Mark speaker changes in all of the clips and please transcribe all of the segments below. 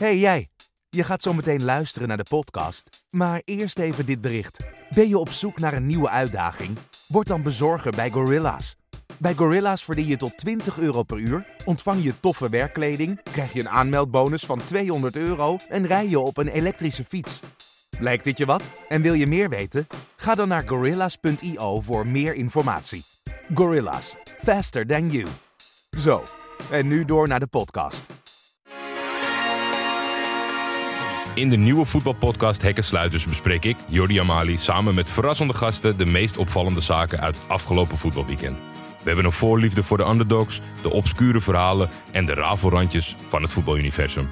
Speaker 1: hey jij, je gaat zo meteen luisteren naar de podcast. Maar eerst even dit bericht. Ben je op zoek naar een nieuwe uitdaging? Word dan bezorger bij Gorilla's. Bij Gorilla's verdien je tot 20 euro per uur, ontvang je toffe werkkleding, krijg je een aanmeldbonus van 200 euro en rij je op een elektrische fiets. Lijkt dit je wat? En wil je meer weten? Ga dan naar gorillas.io voor meer informatie. Gorillas, faster than you. Zo, en nu door naar de podcast.
Speaker 2: In de nieuwe voetbalpodcast Hekkensluiters bespreek ik, Jordi Amali, samen met verrassende gasten de meest opvallende zaken uit het afgelopen voetbalweekend. We hebben een voorliefde voor de underdogs, de obscure verhalen en de rafelrandjes van het voetbaluniversum.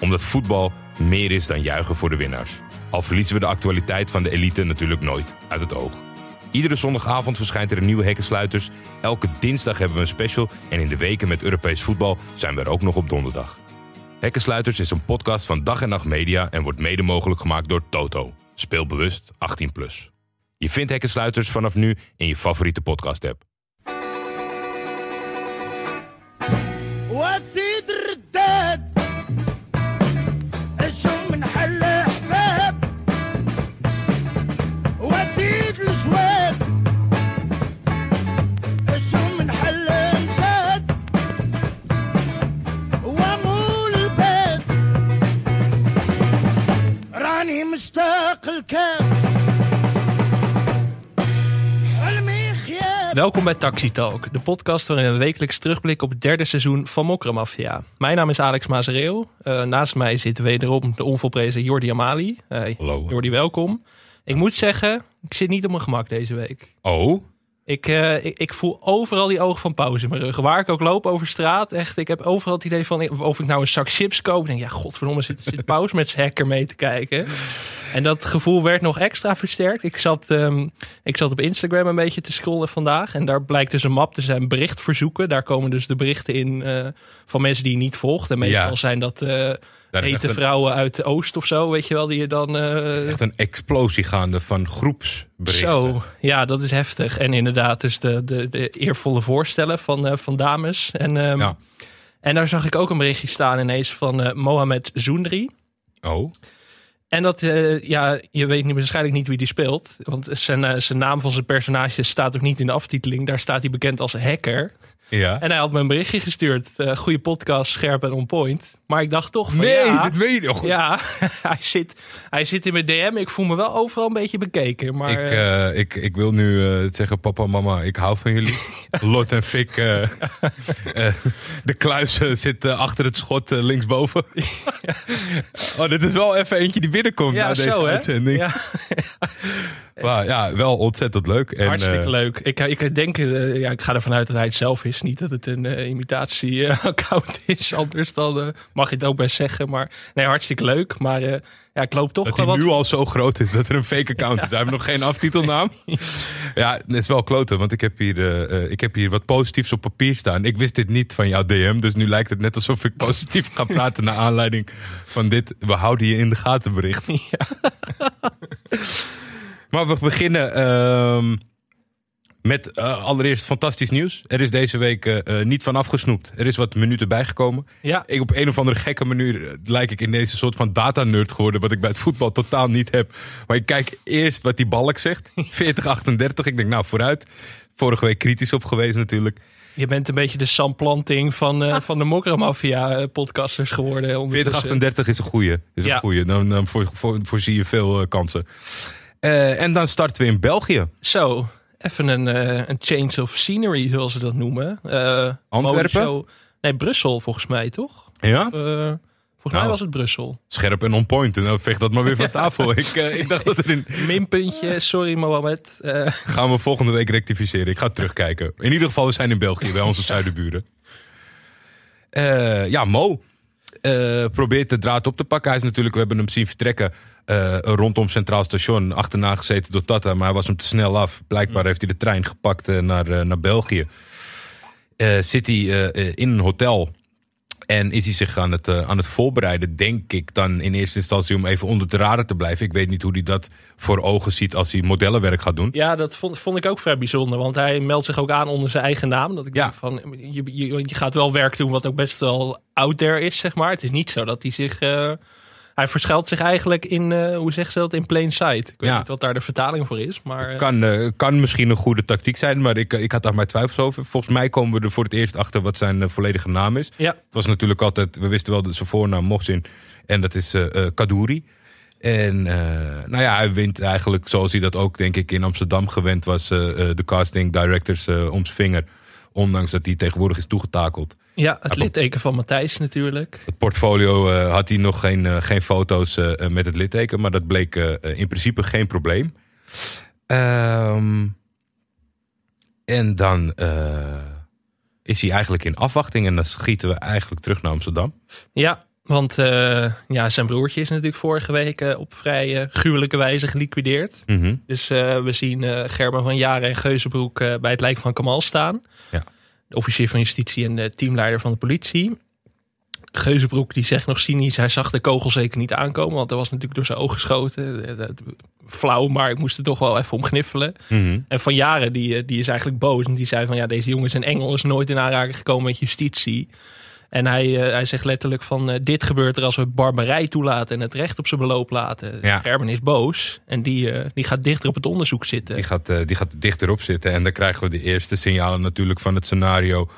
Speaker 2: Omdat voetbal meer is dan juichen voor de winnaars. Al verliezen we de actualiteit van de elite natuurlijk nooit uit het oog. Iedere zondagavond verschijnt er een nieuwe Hekkensluiters. Elke dinsdag hebben we een special en in de weken met Europees voetbal zijn we er ook nog op donderdag. Hekkensluiters is een podcast van Dag en Nacht Media en wordt mede mogelijk gemaakt door Toto. Speel bewust 18+. Je vindt Hekkensluiters vanaf nu in je favoriete podcast app.
Speaker 3: Welkom bij Taxi Talk, de podcast waarin we wekelijks terugblikken op het derde seizoen van Mokkermafia. Mijn naam is Alex Mazereel. Eh, naast mij zit wederom de onvolprezen Jordi Amali. Hey,
Speaker 2: Hallo.
Speaker 3: Jordi, welkom. Ik moet zeggen, ik zit niet op mijn gemak deze week.
Speaker 2: Oh?
Speaker 3: Ik, eh, ik, ik voel overal die ogen van pauze in mijn rug. Waar ik ook loop over straat, echt. Ik heb overal het idee van of ik nou een zak chips koop. Ik denk, ja, godverdomme, zit, zit pauze met zijn hacker mee te kijken. En dat gevoel werd nog extra versterkt. Ik zat, ehm, ik zat op Instagram een beetje te scrollen vandaag. En daar blijkt dus een map te zijn berichtverzoeken. Daar komen dus de berichten in eh, van mensen die je niet volgt. En meestal
Speaker 2: Ja.
Speaker 3: zijn dat eh
Speaker 2: daar is echt
Speaker 3: hete
Speaker 2: een,
Speaker 3: vrouwen uit de Oost of zo. Weet je wel, die je dan... eh,
Speaker 2: echt een explosie gaande van groepsberichten.
Speaker 3: zo, ja, dat is heftig. En inderdaad, dus de, de, de eervolle voorstellen van, eh, van dames. En, ehm,
Speaker 2: Ja.
Speaker 3: en daar zag ik ook een berichtje staan ineens van eh, Mohamed Zoendri.
Speaker 2: Oh,
Speaker 3: En dat, ja, je weet niet, waarschijnlijk niet wie die speelt. Want zijn, zijn naam van zijn personage staat ook niet in de aftiteling. Daar staat hij bekend als hacker.
Speaker 2: Ja.
Speaker 3: En hij had me een berichtje gestuurd. eh goede podcast, scherp en on point. Maar ik dacht toch van,
Speaker 2: nee,
Speaker 3: ja,
Speaker 2: dit weet je nog.
Speaker 3: ja hij, zit, hij zit in mijn DM. Ik voel me wel overal een beetje bekeken. Maar,
Speaker 2: Ik,
Speaker 3: eh,
Speaker 2: eh, ik, ik wil nu zeggen, papa, mama, ik hou van jullie. Lot en Fik, de kluis zit achter het schot linksboven. oh, dit is wel even eentje die binnenkomt
Speaker 3: ja,
Speaker 2: na deze
Speaker 3: zo
Speaker 2: uitzending.
Speaker 3: Ja.
Speaker 2: Maar ja, wel ontzettend leuk. En,
Speaker 3: Hartstikke
Speaker 2: eh,
Speaker 3: leuk. Ik, ik denk, eh, ja, ik ga ervan uit dat hij het zelf is. Niet dat het een eh, imitatie-account is. Anders dan mag je het ook best zeggen. Maar nee, hartstikke leuk. Maar ja, ik loop toch
Speaker 2: Dat hij
Speaker 3: wat...
Speaker 2: nu al zo groot is dat er een fake account is. Hij heeft nog geen aftitelnaam. Ja, het is wel kloten, want ik heb, hier, ik heb hier wat positiefs op papier staan. Ik wist dit niet van jouw DM, dus nu lijkt het net alsof ik positief ga praten naar aanleiding van dit. We houden je in de gaten bericht. Maar we beginnen ehm, met eh, allereerst fantastisch nieuws. Er is deze week eh, eh, niet van afgesnoept. Er is wat minuten bijgekomen.
Speaker 3: Ja,
Speaker 2: Ik op een of andere gekke manier lijk ik in deze soort van data-nerd geworden. Wat ik bij het voetbal totaal niet heb. Maar ik kijk eerst wat die balk zegt. 40-38. Ik denk, nou vooruit. Vorige week kritisch op geweest natuurlijk.
Speaker 3: je bent een beetje de samplanting van, eh, van de Mokra Mafia eh, podcasters geworden. ondertussen.
Speaker 2: 40-38 is een goeie. Is
Speaker 3: Ja.
Speaker 2: een goeie. Dan, dan voor, voor, voorzie je veel kansen. Eh, en dan starten we in België.
Speaker 3: Zo, even een, eh, een change of scenery, zoals ze dat noemen. Eh,
Speaker 2: Antwerpen?
Speaker 3: Nee, Brussel volgens mij, toch?
Speaker 2: Ja?
Speaker 3: Volgens mij
Speaker 2: Nou.
Speaker 3: was het Brussel.
Speaker 2: Scherp en on point. En dan vecht dat maar weer van tafel. Ik, ik dacht dat er in...
Speaker 3: Minpuntje, sorry Mohamed.
Speaker 2: Gaan we volgende week rectificeren. Ik ga terugkijken. In ieder geval, we zijn in België bij onze zuidenburen. Ja, Mo probeert de draad op te pakken. Hij is natuurlijk, we hebben hem zien vertrekken eh, rondom Centraal Station. Achterna gezeten door Tata, maar hij was hem te snel af. Blijkbaar heeft hij de trein gepakt eh, naar, eh, naar België. Zit hij in een hotel En is hij zich aan het, aan het voorbereiden, denk ik dan in eerste instantie om even onder de radar te blijven. Ik weet niet hoe hij dat voor ogen ziet als hij modellenwerk gaat doen.
Speaker 3: Ja, dat vond, vond ik ook vrij bijzonder. Want hij meldt zich ook aan onder zijn eigen naam. Dat ik
Speaker 2: Ja.
Speaker 3: denk van, je, je, je gaat wel werk doen wat ook best wel out there is, zeg maar. Het is niet zo dat hij zich... hij verschuilt zich eigenlijk in, eh, hoe zeggen ze dat, in plain sight. Ik weet
Speaker 2: Ja.
Speaker 3: niet wat daar de vertaling voor is, maar... eh,
Speaker 2: Kan, eh, kan misschien een goede tactiek zijn, maar ik, ik had daar mijn twijfels over. Volgens mij komen we er voor het eerst achter wat zijn volledige naam is.
Speaker 3: ja,
Speaker 2: Het was natuurlijk altijd, we wisten wel dat zijn voornaam Mohsin. En dat is Kadouri. En nou ja, hij wint eigenlijk zoals hij dat ook denk ik in Amsterdam gewend was. de casting directors om zijn vinger. Ondanks dat hij tegenwoordig is toegetakeld.
Speaker 3: ja, het litteken van Matthijs natuurlijk.
Speaker 2: Het portfolio eh, had hij nog geen, eh, geen foto's eh, met het litteken. Maar dat bleek in principe geen probleem. Ehm, en dan is hij eigenlijk in afwachting. En dan schieten we eigenlijk terug naar Amsterdam.
Speaker 3: Ja, want eh, ja, zijn broertje is natuurlijk vorige week eh, op vrij eh, gruwelijke wijze geliquideerd.
Speaker 2: Mhm.
Speaker 3: Dus we zien Gerben van Jaren en Geuzenbroek bij het lijk van Kamal staan.
Speaker 2: Ja.
Speaker 3: De officier van justitie en de teamleider van de politie. Geuzenbroek die zegt nog cynisch, hij zag de kogel zeker niet aankomen. Want er was natuurlijk door zijn oog geschoten. Flauw, maar ik moest er toch wel even om gniffelen.
Speaker 2: Mhm.
Speaker 3: En Van Jaren die, die is eigenlijk boos. En die zei van ja, deze jongen is een engel, is nooit in aanraking gekomen met justitie. En hij, eh, hij zegt letterlijk van eh, dit gebeurt er als we barbarij toelaten en het recht op zijn beloop laten.
Speaker 2: Ja.
Speaker 3: Gerben is boos en die, eh, die gaat dichter op het onderzoek zitten.
Speaker 2: Die gaat, die gaat dichterop zitten. En dan krijgen we de eerste signalen natuurlijk van het scenario.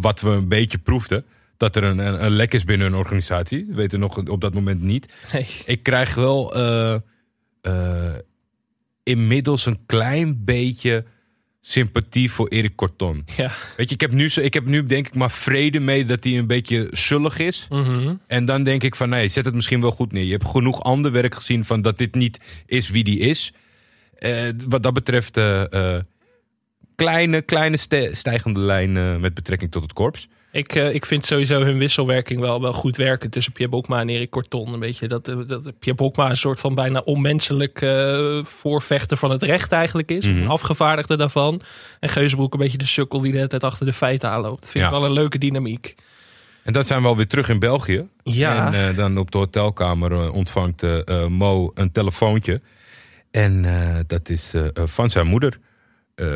Speaker 2: wat we een beetje proefden. Dat er een, een, een lek is binnen een organisatie. We weten nog op dat moment niet.
Speaker 3: Nee.
Speaker 2: Ik krijg wel inmiddels een klein beetje sympathie voor Erik Corton.
Speaker 3: Ja.
Speaker 2: Weet je, ik heb, nu, zo- ik heb nu denk ik maar vrede mee dat hij een beetje zullig is.
Speaker 3: Mhm.
Speaker 2: En dan denk ik van nee, zet het misschien wel goed neer. Je hebt genoeg ander werk gezien van dat dit niet is wie die is. Eh, wat dat betreft eh, eh, kleine, kleine stijgende lijn eh, met betrekking tot het korps.
Speaker 3: Ik, eh, ik vind sowieso hun wisselwerking wel, wel goed werken tussen Pierre Bokma en Erik Corton. Een beetje dat, eh, dat Pierre Bokma een soort van bijna onmenselijk eh, voorvechter van het recht eigenlijk is.
Speaker 2: Mhm.
Speaker 3: Een afgevaardigde daarvan. En Geuzenbroek een beetje de sukkel die de hele tijd achter de feiten aanloopt. Dat vind ik wel een leuke dynamiek.
Speaker 2: En dan zijn we alweer terug in België.
Speaker 3: Ja.
Speaker 2: En dan op de hotelkamer ontvangt Mo een telefoontje. En dat is van zijn moeder. Eh,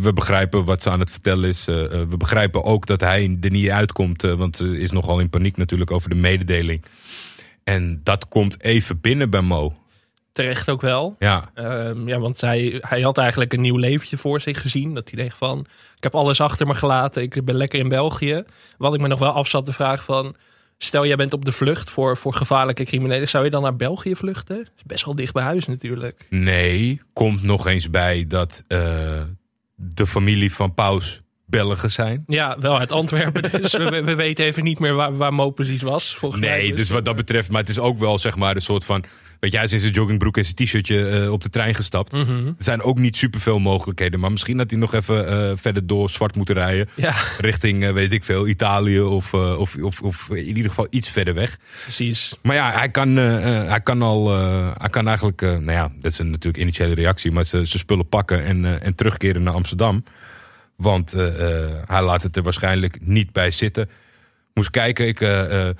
Speaker 2: we begrijpen wat ze aan het vertellen is. Eh, eh, we begrijpen ook dat hij er niet uitkomt. want ze is nogal in paniek natuurlijk over de mededeling. En dat komt even binnen bij Mo.
Speaker 3: Terecht ook wel.
Speaker 2: Ja,
Speaker 3: Ehm, ja, want hij, hij had eigenlijk een nieuw leventje voor zich gezien. Dat hij dacht van, ik heb alles achter me gelaten. Ik ben lekker in België. Wat ik me nog wel af zat te vragen van... Stel, jij bent op de vlucht voor, voor gevaarlijke criminelen. Zou je dan naar België vluchten? Dat is best wel dicht bij huis natuurlijk.
Speaker 2: nee, komt nog eens bij dat eh, de familie van Paus Belgen zijn.
Speaker 3: Ja, wel uit Antwerpen. Dus we, we weten even niet meer waar, waar Mo precies was. Volgens mij
Speaker 2: Nee, dus wat dat betreft, maar het is ook wel zeg maar een soort van. Weet je, hij is in zijn joggingbroek en zijn t-shirtje eh, op de trein gestapt.
Speaker 3: Mhm.
Speaker 2: Er zijn ook niet superveel mogelijkheden. Maar misschien had hij nog even eh, verder door zwart moeten rijden.
Speaker 3: Ja,
Speaker 2: Richting, eh, weet ik veel, Italië of, of, of, of in ieder geval iets verder weg.
Speaker 3: precies.
Speaker 2: Maar ja, hij kan, hij kan al, hij kan eigenlijk, nou ja, dat is een natuurlijk initiële reactie, maar ze, ze spullen pakken en, en terugkeren naar Amsterdam. Want hij laat het er waarschijnlijk niet bij zitten. Moest kijken, ik, je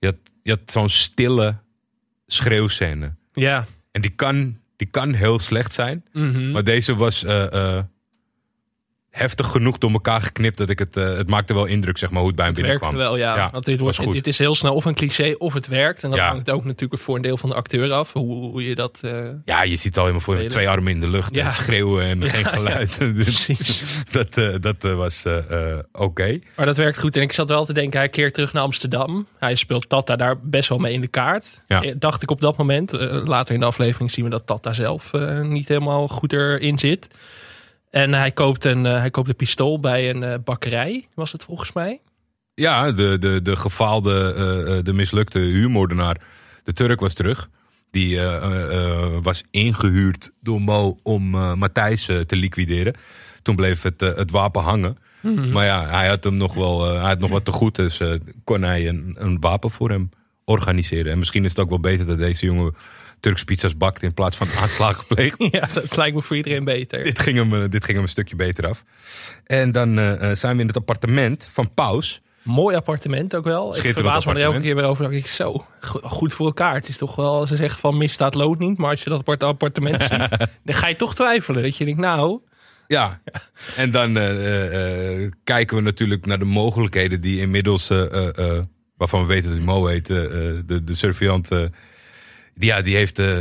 Speaker 2: had, je had zo'n stille schreeuwscène.
Speaker 3: Ja.
Speaker 2: En die kan, die kan heel slecht zijn.
Speaker 3: Mhm.
Speaker 2: Maar deze was eh, heftig genoeg door elkaar geknipt dat ik het, eh, het maakte wel indruk, zeg maar, hoe het bij hem
Speaker 3: Het werkt
Speaker 2: binnenkwam.
Speaker 3: wel, ja.
Speaker 2: Ja,
Speaker 3: Want dit, wordt, dit is heel snel of een cliché of het werkt. En dat
Speaker 2: Ja.
Speaker 3: hangt ook natuurlijk voor een deel van de acteur af. Hoe, hoe je dat... eh,
Speaker 2: Ja, je ziet al helemaal voor je twee armen in de lucht
Speaker 3: Ja.
Speaker 2: en schreeuwen en geen geluid. Dus
Speaker 3: Precies.
Speaker 2: dat, eh, dat was oké.
Speaker 3: Maar dat werkt goed. En ik zat wel te denken, hij keert terug naar Amsterdam. Hij speelt Tata daar best wel mee in de kaart. Dacht ik op dat moment. Later in de aflevering zien we dat Tata zelf niet helemaal goed erin zit. En hij koopt een, eh, hij koopt een pistool bij een eh, bakkerij, was het volgens mij.
Speaker 2: Ja, de, de, de gefaalde, eh, de mislukte huurmoordenaar, de Turk was terug. Die was ingehuurd door Mo om Matthijs te liquideren. Toen bleef het, het wapen hangen. Maar ja, hij had hem nog wel hij had nog wat te goed. Dus kon hij een, een wapen voor hem organiseren. En misschien is het ook wel beter dat deze jongen Turks pizza's bakt in plaats van aanslagen pleegt.
Speaker 3: Ja, dat lijkt me voor iedereen beter.
Speaker 2: dit, ging hem, eh, dit ging hem een stukje beter af. En dan eh, eh, zijn we in het appartement van Paus.
Speaker 3: Mooi appartement ook wel. Ik verbaas me er elke keer weer over. Dat ik zo go- goed voor elkaar. Het is toch wel, ze zeggen van misstaat lood niet. Maar als je dat appart- appartement ziet, dan ga je toch twijfelen. Dat je denkt, nou,
Speaker 2: Ja, en dan kijken we natuurlijk naar de mogelijkheden die inmiddels, waarvan we weten dat Mo heet, de, de surveillant, die, ja, die heeft eh,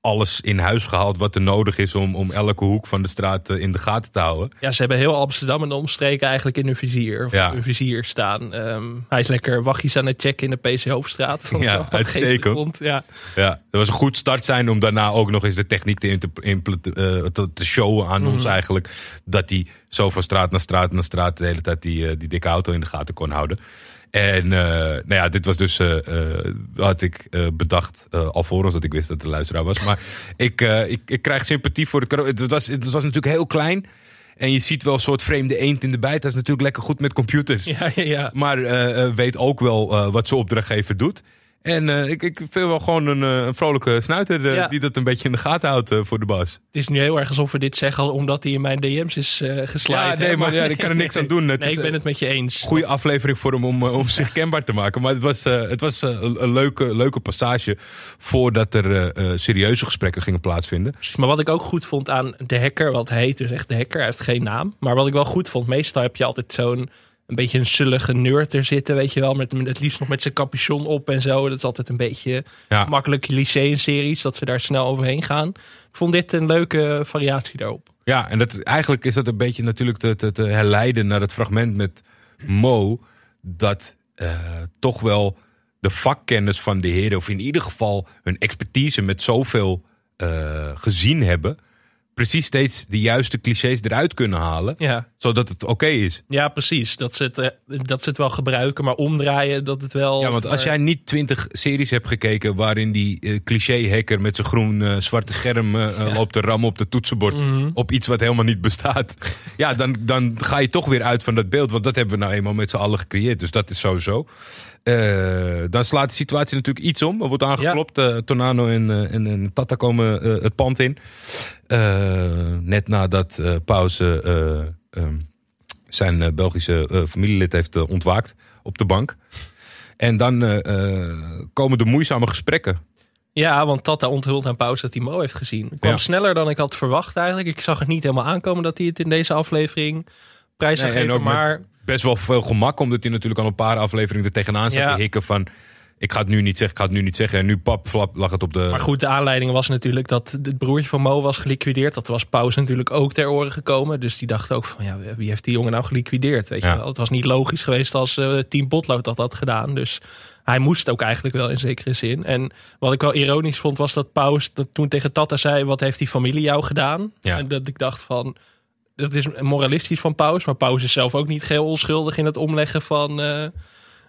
Speaker 2: alles in huis gehaald wat er nodig is om, om elke hoek van de straat eh, in de gaten te houden.
Speaker 3: ja, ze hebben heel Amsterdam en de omstreken eigenlijk in hun vizier. Of
Speaker 2: Ja.
Speaker 3: hun vizier staan. Ehm, hij is lekker wachtjes aan het checken in de PC Hoofdstraat.
Speaker 2: Ja, uitstekend.
Speaker 3: Ja.
Speaker 2: Ja, dat was een goed start zijn om daarna ook nog eens de techniek te, eh, te, te showen aan ons eigenlijk. Dat hij zo van straat naar straat naar straat de hele tijd die, die dikke auto in de gaten kon houden. En eh, nou ja, dit was dus, eh, eh, had ik bedacht, alvorens dat ik wist dat het de luisteraar was. Maar ik, ik, ik krijg sympathie voor de corona. Het was, het was natuurlijk heel klein. En je ziet wel een soort vreemde eend in de bijt. Dat is natuurlijk lekker goed met computers.
Speaker 3: Ja, ja, ja.
Speaker 2: Maar weet ook wel wat zijn opdrachtgever doet. En eh, ik, ik vind wel gewoon een, eh, een vrolijke snuiter eh,
Speaker 3: Ja.
Speaker 2: die dat een beetje in de gaten houdt voor de bas.
Speaker 3: Het is nu heel erg alsof we dit zeggen omdat hij in mijn DM's is geslagen.
Speaker 2: Ja, nee, maar ja, ik kan er niks aan doen. Het
Speaker 3: nee,
Speaker 2: is,
Speaker 3: ik ben het met je eens.
Speaker 2: Goede aflevering voor hem om, om zich kenbaar te maken. Maar het was, het was een, leuke, leuke passage voordat er serieuze gesprekken gingen plaatsvinden.
Speaker 3: Maar wat ik ook goed vond aan de hacker, wat hij heet dus echt de hacker, hij heeft geen naam. Maar wat ik wel goed vond, meestal heb je altijd zo'n een beetje een zullige nerd er zitten, weet je wel. Met, met het liefst nog met zijn capuchon op en zo. Dat is altijd een beetje
Speaker 2: Ja.
Speaker 3: makkelijk cliché in series, dat ze daar snel overheen gaan. Ik vond dit een leuke variatie daarop.
Speaker 2: Ja, en dat, eigenlijk is dat een beetje natuurlijk te, te, te herleiden naar het fragment met Mo. Dat eh, toch wel de vakkennis van de heren, of in ieder geval hun expertise met zoveel eh, gezien hebben. Precies steeds de juiste clichés eruit kunnen halen.
Speaker 3: Ja,
Speaker 2: Zodat het oké is.
Speaker 3: ja precies. Dat ze, het, eh, dat ze het wel gebruiken, maar omdraaien dat het wel...
Speaker 2: Ja, want als jij niet twintig series hebt gekeken waarin die eh, cliché-hacker met zijn groen eh, zwarte scherm eh, loopt te rammen op de toetsenbord op iets wat helemaal niet bestaat. ja, dan, dan ga je toch weer uit van dat beeld, want dat hebben we nou eenmaal met z'n allen gecreëerd. Dus dat is sowieso. Dan slaat de situatie natuurlijk iets om. Er wordt aangeklopt. eh Tornano en, en, en Tata komen het pand in. Eh, net nadat eh Pauze eh, ehm, zijn Belgische familielid heeft ontwaakt op de bank. En dan komen de moeizame gesprekken.
Speaker 3: Ja, want Tata onthult aan pauze dat hij Mo heeft gezien. Het kwam
Speaker 2: Ja.
Speaker 3: sneller dan ik had verwacht eigenlijk. Ik zag het niet helemaal aankomen dat hij het in deze aflevering prijs zou
Speaker 2: Nee,
Speaker 3: geven. Maar
Speaker 2: best wel veel gemak, omdat hij natuurlijk al een paar afleveringen er tegenaan zat
Speaker 3: Ja.
Speaker 2: te hikken van... Ik ga het nu niet zeggen, ik ga het nu niet zeggen. En nu pap, flap, lag het op de...
Speaker 3: Maar goed, de aanleiding was natuurlijk dat het broertje van Mo was geliquideerd. Dat was Pauze natuurlijk ook ter oren gekomen. Dus die dacht ook van, ja, wie heeft die jongen nou geliquideerd? Weet
Speaker 2: Ja.
Speaker 3: je wel? Het was niet logisch geweest als eh, Team Potlood dat had gedaan. Dus hij moest ook eigenlijk wel in zekere zin. En wat ik wel ironisch vond, was dat Pauze dat toen tegen Tata zei... wat heeft die familie jou gedaan?
Speaker 2: Ja.
Speaker 3: En dat ik dacht van... Dat is moralistisch van Pauze. Maar Pauze is zelf ook niet geheel onschuldig in het omleggen van eh,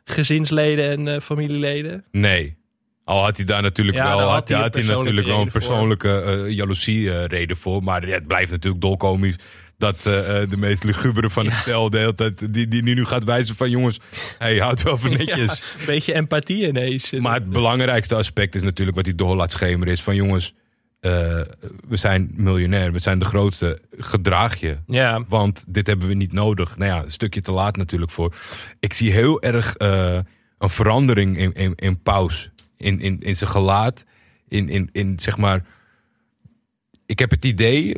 Speaker 3: gezinsleden en eh, familieleden.
Speaker 2: Nee. Al had hij daar natuurlijk
Speaker 3: Ja,
Speaker 2: wel, had,
Speaker 3: had hij
Speaker 2: had hij natuurlijk wel een
Speaker 3: persoonlijke
Speaker 2: eh jaloezie eh, reden voor. Maar ja, het blijft natuurlijk dolkomisch dat de meest lugubere van het stel de hele tijd, die, die nu gaat wijzen van jongens, hey, houd wel van netjes.
Speaker 3: Ja, een beetje empathie ineens.
Speaker 2: Maar het belangrijkste aspect is natuurlijk wat hij door laat schemeren is van jongens, eh, we zijn miljonair, we zijn de grootste, gedraag je.
Speaker 3: Ja,
Speaker 2: Want dit hebben we niet nodig. Nou ja, een stukje te laat natuurlijk voor. Ik zie heel erg eh, een verandering in, in, in Paus. In, in, in zijn gelaat. In, in, in zeg maar. Ik heb het idee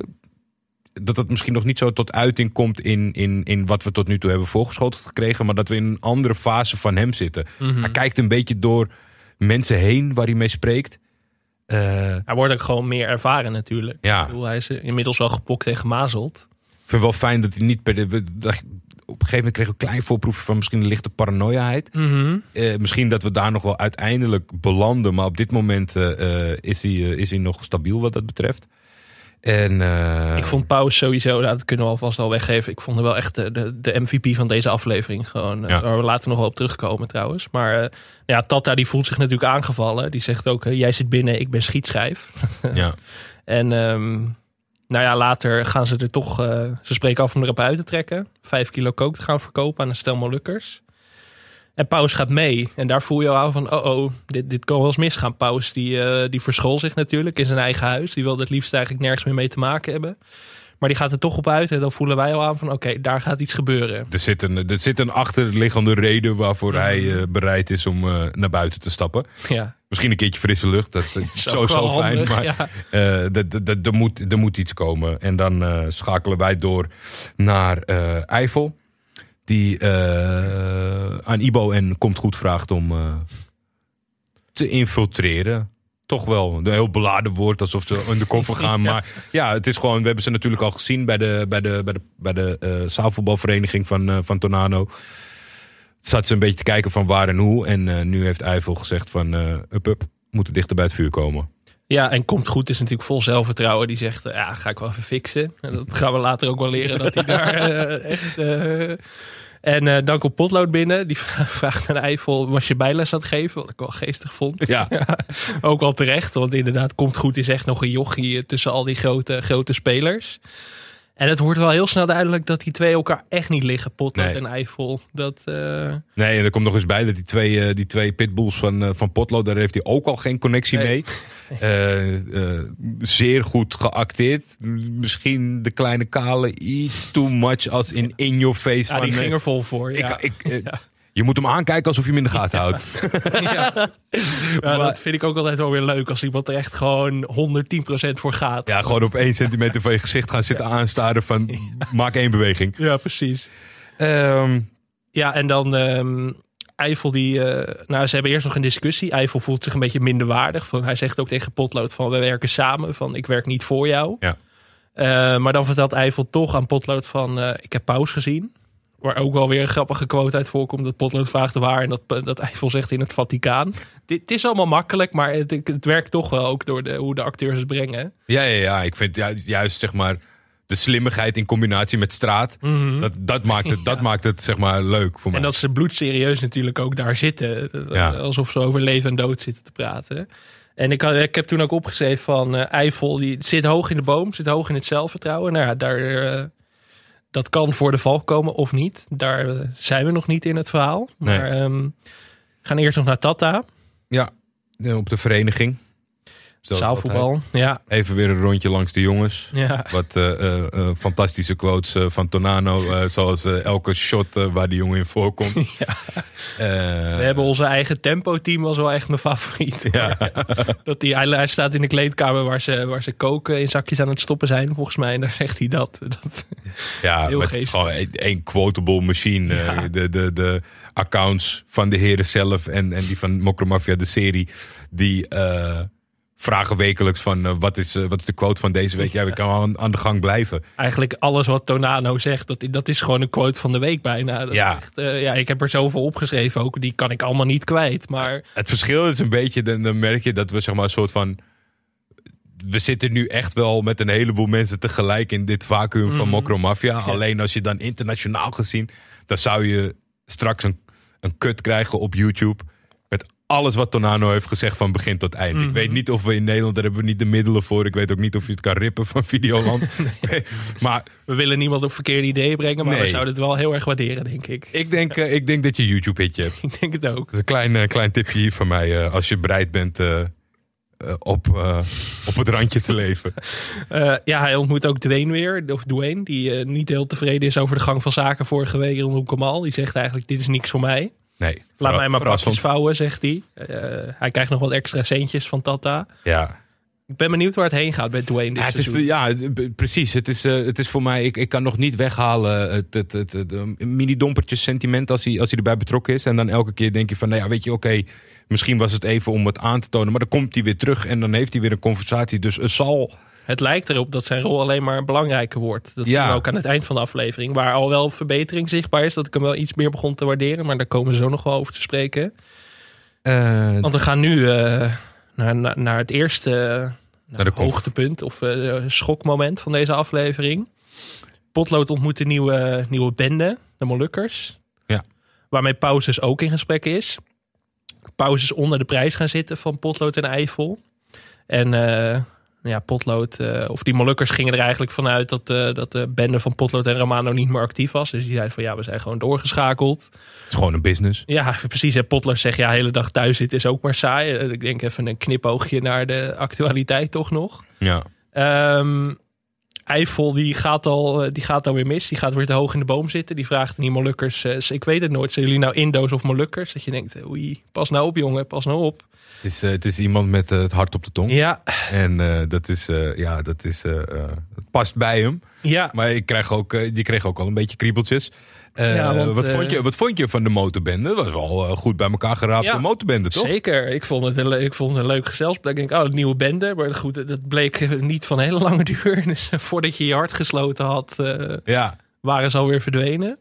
Speaker 2: dat het misschien nog niet zo tot uiting komt in, in, in wat we tot nu toe hebben voorgeschoteld gekregen. Maar dat we in een andere fase van hem zitten.
Speaker 3: Mhm.
Speaker 2: Hij kijkt een beetje door mensen heen waar hij mee spreekt. Eh,
Speaker 3: hij wordt ook gewoon meer ervaren natuurlijk.
Speaker 2: Ja.
Speaker 3: Ik bedoel, hij is inmiddels wel gepokt en gemazeld.
Speaker 2: Ik vind het wel fijn dat hij niet per de. dat- Op een gegeven moment kreeg ik een klein voorproefje van misschien een lichte paranoiaheid. Eh, misschien dat we daar nog wel uiteindelijk belanden. Maar op dit moment eh, is, hij, is hij nog stabiel wat dat betreft. En, eh,
Speaker 3: Ik vond Pauze sowieso, nou, dat kunnen we alvast al weggeven. Ik vond hem wel echt de, de, de MVP van deze aflevering. Gewoon, eh,
Speaker 2: Ja.
Speaker 3: Waar we later nog wel op terugkomen trouwens. Maar eh, ja, Tata die voelt zich natuurlijk aangevallen. Die zegt ook, jij zit binnen, ik ben schietschijf.
Speaker 2: ja.
Speaker 3: En ehm, nou ja, later gaan ze er toch... ze spreken af om erop uit te trekken. Vijf kilo kook te gaan verkopen aan een stel Molukkers. En Paus gaat mee. En daar voel je al aan van, oh oh, dit, dit kan wel eens misgaan. Paus die, eh, die verschool zich natuurlijk in zijn eigen huis. Die wilde het liefst eigenlijk nergens meer mee te maken hebben. Maar die gaat er toch op uit. En dan voelen wij al aan van, oké, daar gaat iets gebeuren.
Speaker 2: Er zit een, er zit een achterliggende reden waarvoor hij eh, bereid is om eh, naar buiten te stappen.
Speaker 3: Ja,
Speaker 2: Misschien een keertje frisse lucht. Dat, dat is
Speaker 3: wel
Speaker 2: fijn.
Speaker 3: handig,
Speaker 2: Maar
Speaker 3: ja.
Speaker 2: dat- er, moet, moet iets komen. En dan schakelen wij door naar Eifel. Die eh, aan Ibo en Komt Goed vraagt om eh, te infiltreren. Toch wel een heel beladen woord, alsof ze undercover gaan. Maar ja, het is gewoon, we hebben ze natuurlijk al gezien bij de, bij de, bij de, bij de eh, zaalvoetbalvereniging van, van Tornado. Zat ze een beetje te kijken van waar en hoe. En nu heeft Eifel gezegd van, up, up, moeten dichter bij het vuur komen.
Speaker 3: Ja, en komt goed is natuurlijk vol zelfvertrouwen. Die zegt, eh, ja, ga ik wel even fixen. En dat gaan we later ook wel leren dat hij daar eh, echt... eh, en eh, dan komt Potlood binnen. Die vraagt aan Eiffel, was je bijles aan het geven? Wat ik wel geestig vond.
Speaker 2: Ja,
Speaker 3: Ook wel terecht, want inderdaad, komt goed is echt nog een jochie tussen al die grote, grote spelers. En het wordt wel heel snel duidelijk dat die twee elkaar echt niet liggen, Potlood
Speaker 2: Nee.
Speaker 3: en Eiffel. Dat, eh,
Speaker 2: Nee, en er komt nog eens bij dat die twee, eh, die twee pitbulls van, eh, van Potlo, daar heeft hij ook al geen connectie
Speaker 3: Nee.
Speaker 2: mee. Zeer goed geacteerd. Misschien de kleine kale iets too much als in in your face.
Speaker 3: ja,
Speaker 2: van,
Speaker 3: die ging er vol voor.
Speaker 2: ik,
Speaker 3: ja.
Speaker 2: ik, Je moet hem aankijken alsof je hem in de gaten houdt.
Speaker 3: ja. Ja, dat vind ik ook altijd wel weer leuk als iemand er echt gewoon 110% voor gaat.
Speaker 2: Ja, gewoon op één centimeter van je gezicht gaan zitten aanstaren van maak één beweging.
Speaker 3: Ja, precies.
Speaker 2: Ehm,
Speaker 3: Ja, en dan ehm Eiffel die... eh, nou, ze hebben eerst nog een discussie. Eiffel voelt zich een beetje minder waardig. Van, hij zegt ook tegen Potlood van, we werken samen. Van, ik werk niet voor jou.
Speaker 2: Ja.
Speaker 3: Eh, maar dan vertelt Eiffel toch aan Potlood van, eh, ik heb Paus gezien. Waar ook wel weer een grappige quote uit voorkomt. Dat Potlood vraagt waar en dat, dat Eiffel zegt in het Vaticaan. Dit het is allemaal makkelijk, maar het, het werkt toch wel ook door de, hoe de acteurs het brengen.
Speaker 2: ja, ja, ja, ik vind juist, juist zeg maar de slimmigheid in combinatie met straat. Dat, dat, maakt het, dat maakt het zeg maar leuk voor mij.
Speaker 3: En dat ze bloedserieus natuurlijk ook daar zitten.
Speaker 2: Ja.
Speaker 3: Alsof ze over leven en dood zitten te praten. En ik, had- ik heb toen ook opgeschreven van eh Eiffel, die zit hoog in de boom, zit hoog in het zelfvertrouwen. Nou ja, daar, eh, dat kan voor de val komen of niet. Daar eh, zijn we nog niet in het verhaal.
Speaker 2: Nee.
Speaker 3: Maar ehm, we gaan eerst nog naar Tata,
Speaker 2: Ja, eh, op de vereniging.
Speaker 3: Zaalvoetbal. Ja,
Speaker 2: Even weer een rondje langs de jongens.
Speaker 3: ja.
Speaker 2: Wat eh, eh, eh, fantastische quotes van Tonano. zoals elke shot waar die jongen in voorkomt. Eh,
Speaker 3: We hebben onze eigen tempo-team was wel echt mijn favoriet. Dat die, hij, staat in de kleedkamer waar ze, waar ze koken in zakjes aan het stoppen zijn, volgens mij. En daar zegt hij dat. dat
Speaker 2: Ja,
Speaker 3: Heel
Speaker 2: met gewoon één- één quotable machine.
Speaker 3: Ja.
Speaker 2: De, de, de accounts van de heren zelf en, en die van Mokromafia, de serie. Die vragen wekelijks van eh, wat, is, eh, wat is de quote van deze week? Ja, we kunnen aan, aan de gang blijven.
Speaker 3: eigenlijk alles wat Tonano zegt, dat, dat is gewoon een quote van de week bijna. Dat
Speaker 2: Ja.
Speaker 3: echt, eh, ja, ik heb er zoveel opgeschreven ook. Die kan ik allemaal niet kwijt. Maar
Speaker 2: Het verschil is een beetje, dan, dan merk je dat we zeg maar een soort van... We zitten nu echt wel met een heleboel mensen tegelijk in dit vacuüm van Mokromafia. Alleen als je dan internationaal gezien, dan zou je straks een, een kut krijgen op YouTube. Alles wat Tonano heeft gezegd van begin tot eind. Ik weet niet of we in Nederland, daar hebben we niet de middelen voor. Ik weet ook niet of je het kan rippen van Videoland. maar
Speaker 3: we willen niemand op verkeerde ideeën brengen. Maar we zouden het wel heel erg waarderen, denk ik.
Speaker 2: ik denk, eh, ik denk dat je YouTube hitje hebt.
Speaker 3: Ik denk het ook.
Speaker 2: Dat is een klein, eh, klein tipje hier van mij. eh, als je bereid bent op, op het randje te leven.
Speaker 3: Ja, hij ontmoet ook Dwayne weer. Of Dwayne, die niet heel tevreden is over de gang van zaken vorige week rondom Kamal. Die zegt eigenlijk, dit is niks voor mij.
Speaker 2: Nee,
Speaker 3: Laat mij maar pakjes vouwen, zegt hij. Eh, hij krijgt nog wat extra centjes van Tata.
Speaker 2: Ja,
Speaker 3: Ik ben benieuwd waar het heen gaat bij Dwayne dit
Speaker 2: ja, het is, ja precies. Het is, eh, het is voor mij, ik, ik kan nog niet weghalen het, het, het, het, eh, mini-dompertjes sentiment als hij, als hij erbij betrokken is. En dan elke keer denk je van, nou ja, weet je, oké, misschien was het even om het aan te tonen. Maar dan komt hij weer terug en dan heeft hij weer een conversatie. Dus het zal,
Speaker 3: Het lijkt erop dat zijn rol alleen maar belangrijker wordt. Dat
Speaker 2: Ja.
Speaker 3: zien we ook aan het eind van de aflevering. Waar al wel verbetering zichtbaar is. Dat ik hem wel iets meer begon te waarderen. Maar daar komen we zo nog wel over te spreken.
Speaker 2: eh,
Speaker 3: Want we gaan nu eh, naar, naar, naar het eerste eh,
Speaker 2: Naar de
Speaker 3: hoogtepunt. Of schokmoment van deze aflevering. Potlood ontmoet een nieuwe, nieuwe bende. De Molukkers.
Speaker 2: Ja.
Speaker 3: Waarmee Pauzes ook in gesprek is. Pauzes onder de prijs gaan zitten van Potlood en Eiffel. En ja, Potlood, eh, of die Molukkers gingen er eigenlijk vanuit dat, eh, dat de bende van Potlood en Romano niet meer actief was. Dus die zeiden van ja, we zijn gewoon doorgeschakeld.
Speaker 2: Het is gewoon een business.
Speaker 3: Ja, precies. En Potlood zegt ja, hele dag thuis zitten is ook maar saai. Eh, Ik denk even een knipoogje naar de actualiteit toch nog.
Speaker 2: Ja.
Speaker 3: Ehm Eiffel die gaat, al, die gaat alweer mis. Die gaat weer te hoog in de boom zitten. Die vraagt aan die Molukkers, eh, ik weet het nooit, zijn jullie nou Indo's of Molukkers? Dat je denkt, oei, pas nou op jongen, pas nou op.
Speaker 2: Het is, eh, het is iemand met eh, het hart op de tong.
Speaker 3: Ja,
Speaker 2: En eh, dat is, ja, dat is, het past bij hem.
Speaker 3: ja.
Speaker 2: Maar ik krijg ook, die kreeg ook al een beetje kriebeltjes.
Speaker 3: Ja, want,
Speaker 2: wat, vond je, wat vond je van de motorbende? Dat was wel goed bij elkaar geraapte
Speaker 3: Ja,
Speaker 2: motorbende, toch?
Speaker 3: Zeker. Ik vond het een, ik vond het een leuk gezelschap. Ik denk, oh, een nieuwe bende. Maar goed, dat bleek niet van hele lange duur. Dus voordat je je hart gesloten had,
Speaker 2: Ja,
Speaker 3: waren ze alweer verdwenen.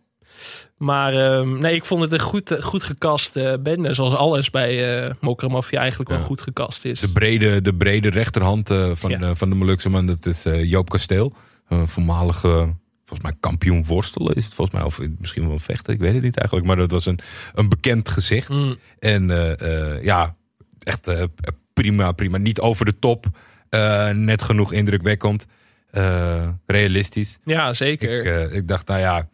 Speaker 3: Maar ehm, nee, ik vond het een goed, eh, goed gekast eh, bende. Zoals alles bij eh Mokra Mafia eigenlijk wel goed gekast is.
Speaker 2: de brede, de brede rechterhand eh, van,
Speaker 3: Ja.
Speaker 2: eh, van de Molukse man, dat is eh, Joop Kasteel. Een voormalige, volgens mij kampioen worstelen is het volgens mij. Of misschien wel vechten, ik weet het niet eigenlijk. Maar dat was een, een bekend gezicht.
Speaker 3: Mm,
Speaker 2: En eh, eh, ja, echt eh, prima, prima. Niet over de top. eh, net genoeg indrukwekkend. eh, realistisch.
Speaker 3: ja, zeker.
Speaker 2: Ik, eh, ik dacht, nou ja,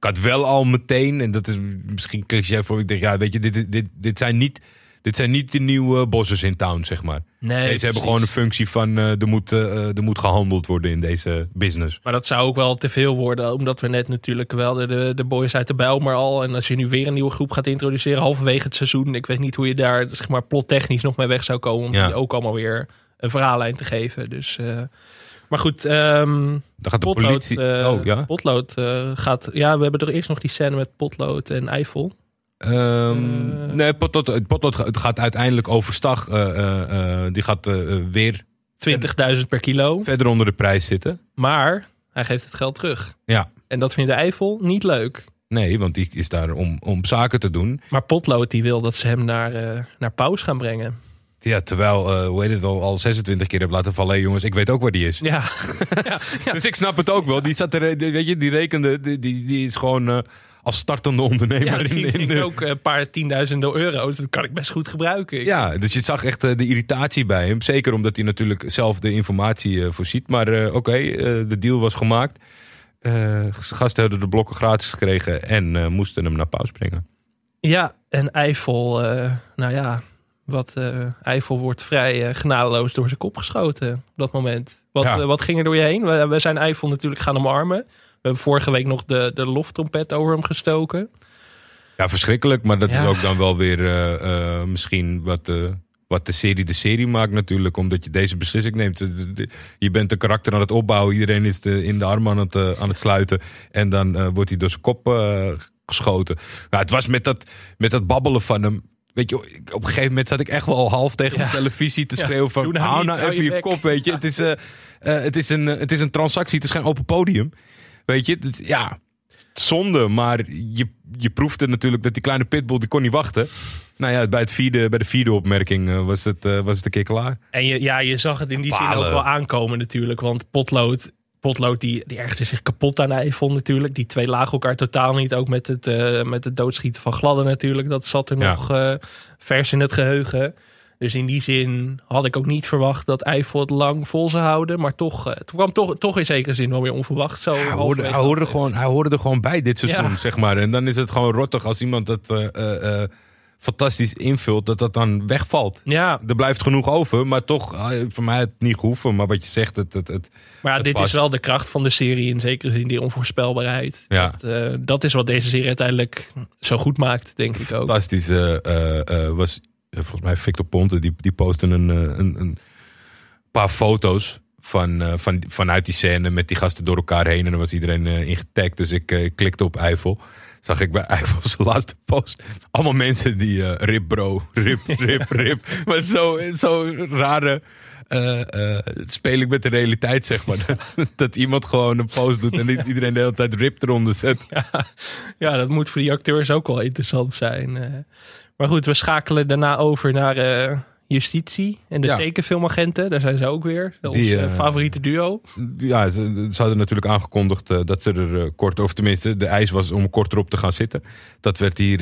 Speaker 2: ik had wel al meteen, en dat is misschien cliché voor, ik denk, ja, weet je, dit, dit, dit, zijn, niet, dit zijn niet de nieuwe bossers in town, zeg maar.
Speaker 3: nee,
Speaker 2: Deze hebben
Speaker 3: precies.
Speaker 2: gewoon een functie van, eh, er, moet, eh, er moet gehandeld worden in deze business.
Speaker 3: Maar dat zou ook wel te veel worden, omdat we net natuurlijk wel de, de, boys uit de Bijlmer al. En als je nu weer een nieuwe groep gaat introduceren halverwege het seizoen. Ik weet niet hoe je daar zeg maar, plottechnisch nog mee weg zou komen. Om
Speaker 2: Ja.
Speaker 3: die ook allemaal weer een verhaallijn te geven. Dus, eh, maar goed, ehm
Speaker 2: Dan gaat de
Speaker 3: Potlood,
Speaker 2: politie...
Speaker 3: eh,
Speaker 2: oh, ja?
Speaker 3: Potlood eh, gaat... Ja, we hebben er eerst nog die scène met Potlood en Eiffel.
Speaker 2: Ehm,
Speaker 3: Eh.
Speaker 2: nee, Potlood, het Potlood het gaat uiteindelijk overstag. eh, eh, die gaat weer
Speaker 3: 20.000 per kilo.
Speaker 2: verder onder de prijs zitten.
Speaker 3: Maar hij geeft het geld terug.
Speaker 2: Ja.
Speaker 3: En dat vindt de Eiffel niet leuk.
Speaker 2: Nee, want die is daar om, om zaken te doen.
Speaker 3: Maar Potlood die wil dat ze hem naar, eh naar Paus gaan brengen.
Speaker 2: Ja, terwijl, eh hoe heet het al, al 26 keer heb laten vallen. Hey, jongens, ik weet ook waar die is.
Speaker 3: Ja,
Speaker 2: Dus ik snap het ook wel. Die zat er, eh, die- weet je, die rekende, die, die, die is gewoon eh, als startende ondernemer
Speaker 3: ja die
Speaker 2: in de-
Speaker 3: ook een paar tienduizenden euro's. Dat kan ik best goed gebruiken.
Speaker 2: Ja, dus je zag echt de irritatie bij hem. Zeker omdat hij natuurlijk zelf de informatie voorziet. Maar oké, de deal was gemaakt. Gasten hadden de blokken gratis gekregen en moesten hem naar paus brengen.
Speaker 3: Ja, en Eiffel, nou ja, wat eh, Eiffel wordt vrij eh, genadeloos door zijn kop geschoten op dat moment. Wat,
Speaker 2: Ja.
Speaker 3: eh, wat ging er door je heen? We, we zijn Eiffel natuurlijk gaan omarmen. We hebben vorige week nog de, de loftrompet over hem gestoken.
Speaker 2: Ja, verschrikkelijk. Maar dat
Speaker 3: Ja.
Speaker 2: is ook dan wel weer misschien wat, wat de serie de serie maakt natuurlijk. Omdat je deze beslissing neemt. Je bent de karakter aan het opbouwen. Iedereen is de, in de armen aan het, aan het sluiten. En dan wordt hij door zijn kop geschoten. Nou, het was met dat, met dat babbelen van hem. Weet je, op een gegeven moment zat ik echt wel al half tegen
Speaker 3: Ja.
Speaker 2: mijn televisie te
Speaker 3: Ja,
Speaker 2: schreeuwen van...
Speaker 3: nou
Speaker 2: hou
Speaker 3: niet,
Speaker 2: nou even
Speaker 3: je
Speaker 2: kop, weet je. Het is, eh, eh, het, is een, eh, het is een transactie, het is geen open podium. Weet je, het ja, zonde. Maar je, je proefde natuurlijk dat die kleine pitbull, die kon niet wachten. Nou ja, bij, het vierde, bij de vierde opmerking was, het, was het een keer klaar.
Speaker 3: En je, ja, je zag het in die zin ook wel aankomen natuurlijk. Want Potlood, Potlood die, die ergerde zich kapot aan Eiffel natuurlijk. Die twee lagen elkaar totaal niet. Ook met het, eh, met het doodschieten van Gladden natuurlijk. Dat zat er
Speaker 2: Ja.
Speaker 3: nog eh, vers in het geheugen. Dus in die zin had ik ook niet verwacht dat Eiffel het lang vol zou houden. Maar toch, eh, het kwam toch, toch in zekere zin wel weer onverwacht. Zo
Speaker 2: Hij hoorde,
Speaker 3: halverwege.
Speaker 2: hij, hoorde er gewoon, hij hoorde er gewoon bij dit seizoen,
Speaker 3: Ja.
Speaker 2: zeg maar. En dan is het gewoon rottig als iemand dat fantastisch invult, dat dat dan wegvalt.
Speaker 3: Ja,
Speaker 2: Er blijft genoeg over, maar toch, eh, voor mij het niet gehoeven. Maar wat je zegt, het, het, het,
Speaker 3: maar dit
Speaker 2: past.
Speaker 3: is wel de kracht van de serie. In zekere zin die onvoorspelbaarheid.
Speaker 2: Ja.
Speaker 3: Dat, eh, dat is wat deze serie uiteindelijk zo goed maakt, denk ik ook.
Speaker 2: fantastisch eh, was, volgens mij Victor Ponte, die, die postte een, een, een paar foto's van, van, vanuit die scène met die gasten door elkaar heen. En dan was iedereen eh in getagd, dus ik klikte op Eiffel. Zag ik bij Eiffel zijn laatste post. Allemaal mensen die eh, rip bro, rip, rip, rip. Maar zo, zo rare eh, speel ik met de realiteit, zeg maar. Dat, dat iemand gewoon een post doet en niet iedereen de hele tijd rip eronder zet.
Speaker 3: Ja, dat moet voor die acteurs ook wel interessant zijn. Maar goed, we schakelen daarna over naar justitie en de
Speaker 2: Ja.
Speaker 3: tekenfilmagenten. Daar zijn ze ook weer. Ons eh,
Speaker 2: eh,
Speaker 3: favoriete duo.
Speaker 2: Ja, ze, ze hadden natuurlijk aangekondigd eh, dat ze er kort, of tenminste, de eis was om kort erop te gaan zitten. Dat werd hier,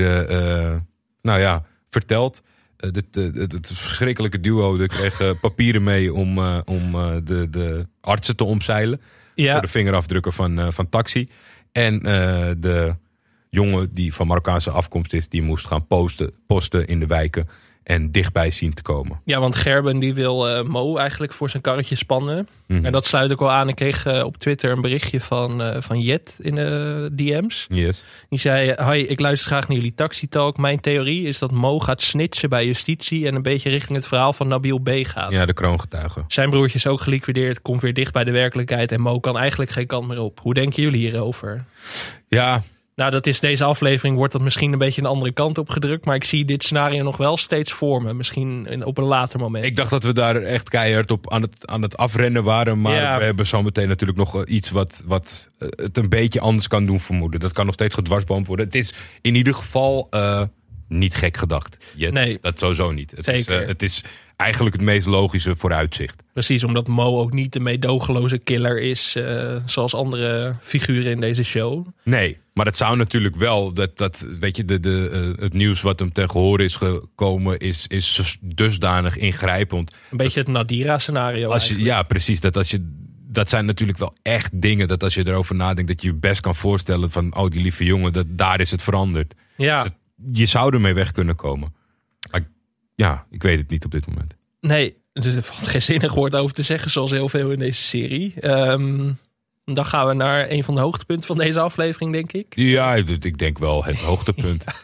Speaker 2: nou ja, verteld. dit, het, verschrikkelijke duo die kreeg papieren mee om, om de, de artsen te omzeilen.
Speaker 3: Ja,
Speaker 2: Voor de vingerafdrukken van, van Taxi. En de jongen die van Marokkaanse afkomst is, die moest gaan posten, posten in de wijken. En dichtbij zien te komen.
Speaker 3: ja, want Gerben die wil eh, Mo eigenlijk voor zijn karretje spannen.
Speaker 2: Mhm.
Speaker 3: En dat sluit ook wel aan. Ik kreeg eh, op Twitter een berichtje van, eh, van Jet in de DM's.
Speaker 2: Yes.
Speaker 3: Die zei, hi, ik luister graag naar jullie Taxi Talk. Mijn theorie is dat Mo gaat snitchen bij justitie... en een beetje richting het verhaal van Nabil B. gaat.
Speaker 2: Ja, de kroongetuige.
Speaker 3: Zijn broertje is ook geliquideerd, komt weer dicht bij de werkelijkheid... en Mo kan eigenlijk geen kant meer op. Hoe denken jullie hierover?
Speaker 2: Ja,
Speaker 3: Nou, dat is deze aflevering wordt dat misschien een beetje een andere kant op gedrukt... maar ik zie dit scenario nog wel steeds vormen. Misschien in- op een later moment.
Speaker 2: ik dacht dat we daar echt keihard op aan het, aan het afrennen waren. Maar
Speaker 3: Ja.
Speaker 2: we hebben zometeen natuurlijk nog eh, iets wat, wat eh, het een beetje anders kan doen vermoeden. Dat kan nog steeds gedwarsboomd worden. Het is in ieder geval eh, niet gek gedacht.
Speaker 3: Nee.
Speaker 2: Dat sowieso niet. Het is,
Speaker 3: Zeker.
Speaker 2: eh, het is eigenlijk het meest logische vooruitzicht.
Speaker 3: Precies, omdat Mo ook niet de meedogenloze killer is... zoals andere figuren in deze show.
Speaker 2: Nee, maar het zou natuurlijk wel, dat, dat weet je, de, de, eh, het nieuws wat hem ten gehoor is gekomen, is, is dusdanig ingrijpend.
Speaker 3: Een beetje het Nadira-scenario
Speaker 2: ja, precies. Dat, als je, dat zijn natuurlijk wel echt dingen dat als je erover nadenkt, dat je je best kan voorstellen van, oh, die lieve jongen, dat, daar is het veranderd.
Speaker 3: Ja,
Speaker 2: Dus je zou ermee weg kunnen komen. Maar ja, ik weet het niet op dit moment.
Speaker 3: nee, dus er valt geen zinnig woord over te zeggen, zoals heel veel in deze serie. Ehm, dan gaan we naar een van de hoogtepunten van deze aflevering, denk ik.
Speaker 2: Ja, ik denk wel het hoogtepunt.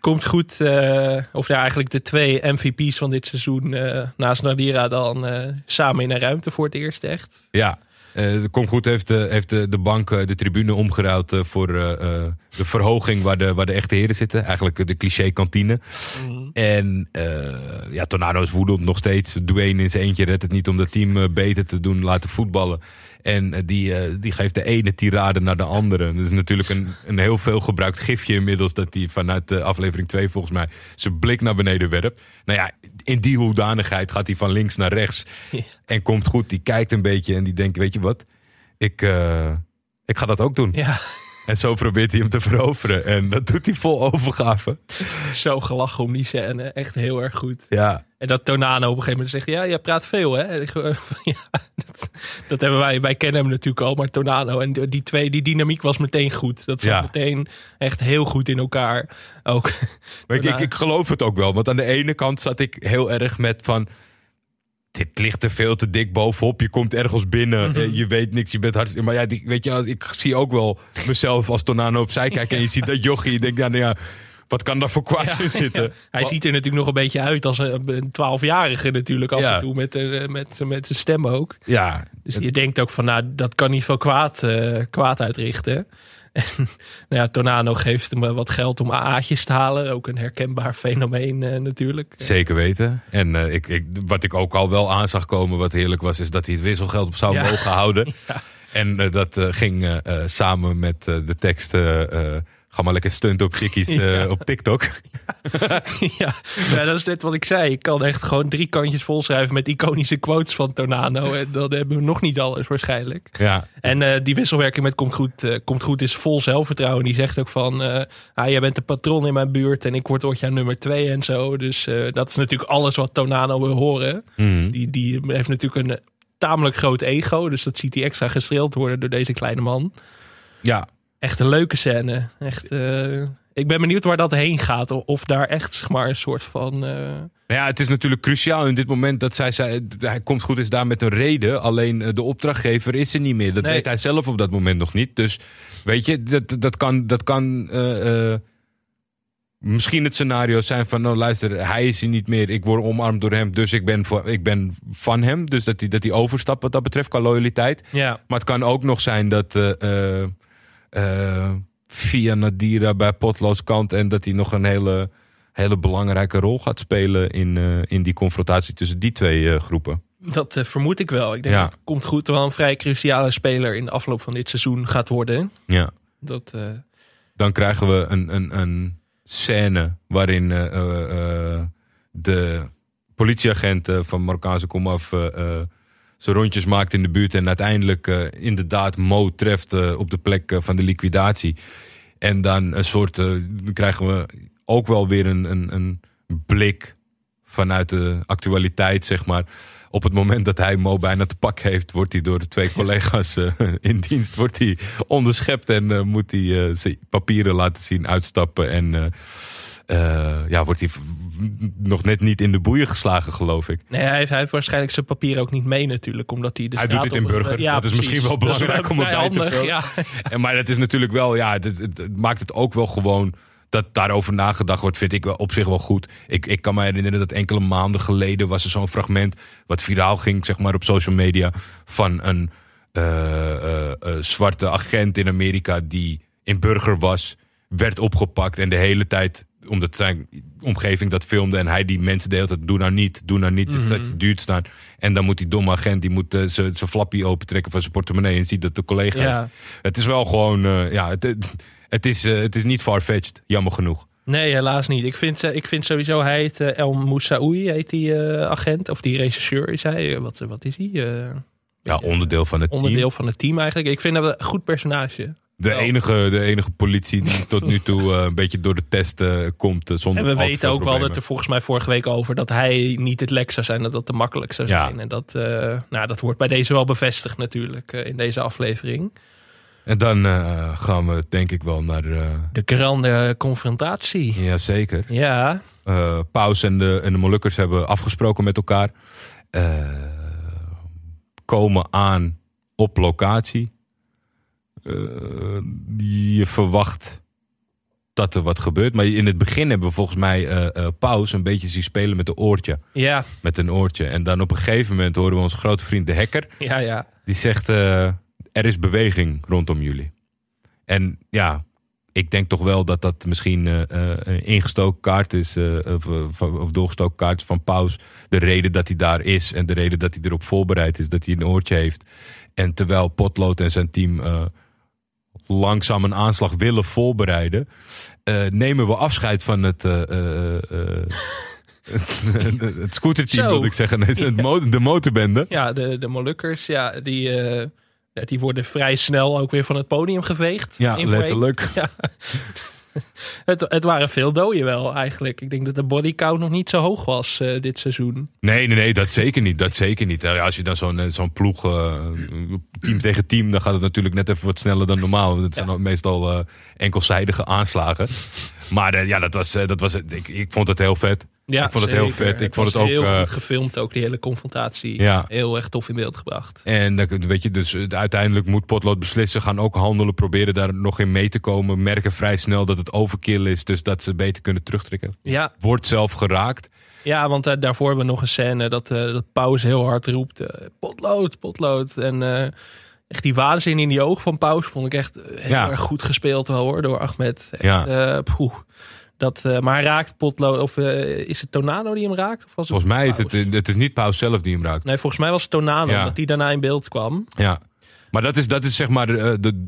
Speaker 3: Komt goed, eh, of ja, eigenlijk de twee MVP's van dit seizoen eh, naast Nadira dan eh, samen in een ruimte voor het eerst echt.
Speaker 2: Ja, eh Kom Goed heeft, de, heeft de, de bank de tribune omgeruild voor de verhoging waar de, waar de echte heren zitten. Eigenlijk de cliché kantine. En eh, ja, Tornado is woedend nog steeds. Dwayne in zijn eentje redt het niet om dat team beter te doen, laten voetballen. En eh, die, eh, die geeft de ene tirade naar de andere. Dat is natuurlijk een, een heel veel gebruikt gifje inmiddels. Dat hij vanuit de aflevering 2 volgens mij zijn blik naar beneden werpt. Nou ja, in die hoedanigheid gaat hij van links naar rechts. En komt goed, die kijkt een beetje en die denkt, weet je wat? Ik, eh, ik ga dat ook doen.
Speaker 3: Ja,
Speaker 2: En zo probeert hij hem te veroveren. En dat doet hij vol overgave.
Speaker 3: zo gelachen om die scène. Echt heel erg goed.
Speaker 2: Ja,
Speaker 3: En dat Tonano op een gegeven moment zegt: Ja, jij praat veel, hè? Ik, ja, dat, dat hebben wij. Wij kennen hem natuurlijk al, maar Tonano. En die- twee, die dynamiek was meteen goed. Dat zat
Speaker 2: Ja.
Speaker 3: meteen echt heel goed in elkaar. Ook.
Speaker 2: Maar ik, ik geloof het ook wel. Want aan de ene kant zat ik heel erg met van... Dit ligt er veel te dik bovenop. Je komt ergens binnen. eh, Je weet niks. Je bent hartstikke... Maar ja, die, weet je, als- ik zie ook wel mezelf als Tornado opzij kijken. En je ziet dat jochie. Je denkt, ja, nou ja, wat kan daar voor kwaad in zitten?
Speaker 3: Ja. Hij ziet er natuurlijk nog een beetje uit als een twaalfjarige natuurlijk af
Speaker 2: Ja.
Speaker 3: en toe met, eh, met, met zijn stem ook.
Speaker 2: Ja,
Speaker 3: Dus je denkt ook van, nou, dat kan niet veel kwaad, eh, kwaad uitrichten. En nou ja, Tornano geeft hem eh, wat geld om AA'tjes te halen. Ook een herkenbaar fenomeen eh, natuurlijk.
Speaker 2: zeker weten. En eh, ik, ik, wat ik ook al wel aan zag komen, wat heerlijk was... is dat hij het wisselgeld op zou
Speaker 3: Ja.
Speaker 2: mogen houden.
Speaker 3: Ja.
Speaker 2: En dat ging samen met de tekst... eh, eh, Ga maar lekker stunt op chickies eh,
Speaker 3: Ja.
Speaker 2: op TikTok.
Speaker 3: ja, ja, dat is net wat ik zei. Ik kan echt gewoon drie kantjes volschrijven met iconische quotes van Tornado. En dan hebben we nog niet alles waarschijnlijk.
Speaker 2: Ja,
Speaker 3: En eh, die wisselwerking met Komt Goed, eh, Komt Goed is vol zelfvertrouwen. Die zegt ook van, eh ah, jij bent de patroon in mijn buurt en ik word ooit jaar nummer twee en zo. Dus eh, dat is natuurlijk alles wat Tornado wil horen.
Speaker 2: Mhm.
Speaker 3: Die, die heeft natuurlijk een tamelijk groot ego. Dus dat ziet hij extra gestreeld worden door deze kleine man.
Speaker 2: ja
Speaker 3: Echt een leuke scène. Echt, eh, ik ben benieuwd waar dat heen gaat. Of, daar echt zeg maar, een soort van... eh,
Speaker 2: Nou ja, het is natuurlijk cruciaal in dit moment dat zij zei, hij komt goed is daar met een reden. Alleen eh, de opdrachtgever is er niet meer. Dat
Speaker 3: Nee.
Speaker 2: weet hij zelf op dat moment nog niet. Dus weet je, dat, dat kan, dat kan misschien het scenario zijn van, nou luister, hij is er niet meer. Ik word omarmd door hem, dus ik ben, voor, ik ben van hem. Dus dat hij, dat hij overstapt wat dat betreft qua loyaliteit.
Speaker 3: ja,
Speaker 2: Maar het kan ook nog zijn dat via Nadira bij Potloos kant en dat hij nog een hele, hele belangrijke rol gaat spelen in, eh, in die confrontatie tussen die twee eh, groepen.
Speaker 3: dat eh, vermoed ik wel. Ik denk
Speaker 2: Ja.
Speaker 3: dat Komt Goed wel een vrij cruciale speler in de afloop van dit seizoen gaat worden.
Speaker 2: Ja.
Speaker 3: Dat, eh,
Speaker 2: Dan krijgen we een, een, een scène waarin eh, eh, eh, de politieagent eh, van Marokkaanse komaf eh, eh, zijn rondjes maakt in de buurt en uiteindelijk eh, inderdaad Mo treft eh, op de plek eh, van de liquidatie. En dan een soort, dan krijgen we ook wel weer een, een, een blik vanuit de actualiteit, zeg maar. Op het moment dat hij Mo bijna te pak heeft, wordt hij door de twee collega's in dienst wordt hij onderschept en moet hij zijn papieren laten zien, uitstappen en eh, ja, wordt hij nog net niet in de boeien geslagen, geloof ik.
Speaker 3: Nee, hij heeft, hij heeft waarschijnlijk zijn papier ook niet mee natuurlijk. Omdat hij de
Speaker 2: Hij doet dit in Burger.
Speaker 3: Ja,
Speaker 2: Dat is
Speaker 3: precies.
Speaker 2: misschien wel belangrijk om erbij te
Speaker 3: handig, ja.
Speaker 2: En, maar het is natuurlijk wel, ja, het, het- het maakt het ook wel gewoon dat daarover nagedacht wordt, vind ik op zich wel goed. Ik, ik kan me herinneren dat enkele maanden geleden was er zo'n fragment wat viraal ging, zeg maar, op social media van een eh, eh, zwarte agent in Amerika die in burger was, werd opgepakt en de hele tijd omdat zijn omgeving dat filmde en hij die mensen de hele tijd doe nou niet, doe nou niet, dit staat je duurt staan. En dan moet die domme agent die moet eh, zijn flappie opentrekken van zijn portemonnee en ziet dat de collega's.
Speaker 3: Ja.
Speaker 2: Het is wel gewoon, eh, ja, het, het, het is, eh, het is niet farfetched, jammer genoeg.
Speaker 3: Nee, helaas niet. Ik vind, ik vind sowieso, hij heet El Moussaoui, heet die agent. Of die regisseur is hij. Wat, wat is hij?
Speaker 2: Ja, onderdeel van het
Speaker 3: onderdeel
Speaker 2: team.
Speaker 3: van het team eigenlijk. Ik vind dat een goed personage.
Speaker 2: De
Speaker 3: wel.
Speaker 2: enige, de enige politie die tot nu toe eh, een beetje door de test eh, komt eh, zonder
Speaker 3: En we weten ook wel dat er volgens mij vorige week over dat hij niet het lek zou zijn, dat dat te makkelijk zou
Speaker 2: Ja.
Speaker 3: zijn. En dat, nou, dat wordt bij deze wel bevestigd natuurlijk in deze aflevering.
Speaker 2: En dan gaan we denk ik wel naar,
Speaker 3: De grande confrontatie.
Speaker 2: ja zeker.
Speaker 3: Ja,
Speaker 2: Paus en de, en de Molukkers hebben afgesproken met elkaar. Komen aan op locatie. Eh, je verwacht dat er wat gebeurt. Maar in het begin hebben we volgens mij eh, Paus een beetje zien spelen met een oortje.
Speaker 3: ja,
Speaker 2: Met een oortje. En dan op een gegeven moment horen we onze grote vriend de hacker.
Speaker 3: ja, ja.
Speaker 2: Die zegt, er is beweging rondom jullie. En ja, ik denk toch wel dat dat misschien een ingestoken kaart is, of, of, of doorgestoken kaart is van Paus. De reden dat hij daar is en de reden dat hij erop voorbereid is, dat hij een oortje heeft. En terwijl Potlood en zijn team langzaam een aanslag willen voorbereiden, eh, nemen we afscheid van het... eh, eh, het scooterteam wilde ik zeggen. Nee, het mo- de motorbende.
Speaker 3: Ja, de, de Molukkers, ja, die, ja, die worden vrij snel ook weer van het podium geveegd.
Speaker 2: Ja,
Speaker 3: In frame. Het, het waren veel doden wel eigenlijk. Ik denk dat de bodycount nog niet zo hoog was eh, dit seizoen.
Speaker 2: Nee, nee, nee, dat zeker niet. Dat zeker niet. Als je dan zo'n eh, zo'n ploeg, eh, team tegen team, dan gaat het natuurlijk net even wat sneller dan normaal. Dat zijn
Speaker 3: Ja.
Speaker 2: meestal enkelzijdige aanslagen. Maar ja, dat was, dat was, ik, ik vond het heel vet.
Speaker 3: Ja,
Speaker 2: Ik vond het heel vet. Ik vond
Speaker 3: was
Speaker 2: het ook,
Speaker 3: heel
Speaker 2: eh,
Speaker 3: goed gefilmd, ook die hele confrontatie.
Speaker 2: Ja.
Speaker 3: Heel erg tof in beeld gebracht.
Speaker 2: En dan, weet je, dus uiteindelijk moet Potlood beslissen, gaan ook handelen, proberen daar nog in mee te komen. Merken vrij snel dat het overkill is, dus dat ze beter kunnen terugtrekken.
Speaker 3: Ja,
Speaker 2: Wordt zelf geraakt.
Speaker 3: ja want eh, daarvoor hebben we nog een scène dat, dat Paus heel hard roept. potlood, potlood. En echt die waanzin in die ogen van Paus vond ik echt heel
Speaker 2: Ja.
Speaker 3: erg goed gespeeld wel, hoor, door Ahmed. Echt,
Speaker 2: Ja.
Speaker 3: poeh. Dat, eh, maar hij raakt potlood, of eh, is het Tornado die hem raakt? Of was het
Speaker 2: Volgens mij is het,
Speaker 3: Paus?
Speaker 2: het is niet Paus zelf die hem raakt.
Speaker 3: Nee, volgens mij was het Tornado,
Speaker 2: Ja.
Speaker 3: dat die daarna in beeld kwam.
Speaker 2: Ja, maar dat is, dat is zeg maar de, de,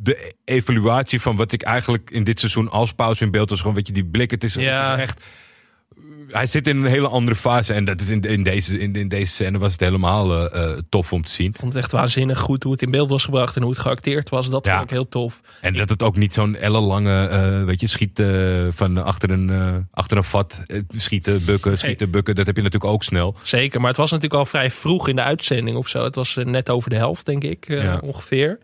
Speaker 2: de evaluatie van wat ik eigenlijk in dit seizoen als pauze in beeld was. Gewoon, weet je, die blik. Het is,
Speaker 3: Ja.
Speaker 2: het is echt. Hij zit in een hele andere fase. En dat is in, in, deze, in, in deze scène was het helemaal eh, eh, tof om te zien.
Speaker 3: Ik vond het echt waanzinnig goed hoe het in beeld was gebracht en hoe het geacteerd was. Dat
Speaker 2: Ja.
Speaker 3: vond ik heel tof.
Speaker 2: En dat het ook niet zo'n ellenlange, eh weet je, schieten van achter een, achter een vat. schieten, bukken, schieten, bukken. Dat heb je natuurlijk ook snel.
Speaker 3: Zeker, maar het was natuurlijk al vrij vroeg in de uitzending of zo. Het was net over de helft, denk ik,
Speaker 2: Ja.
Speaker 3: ongeveer.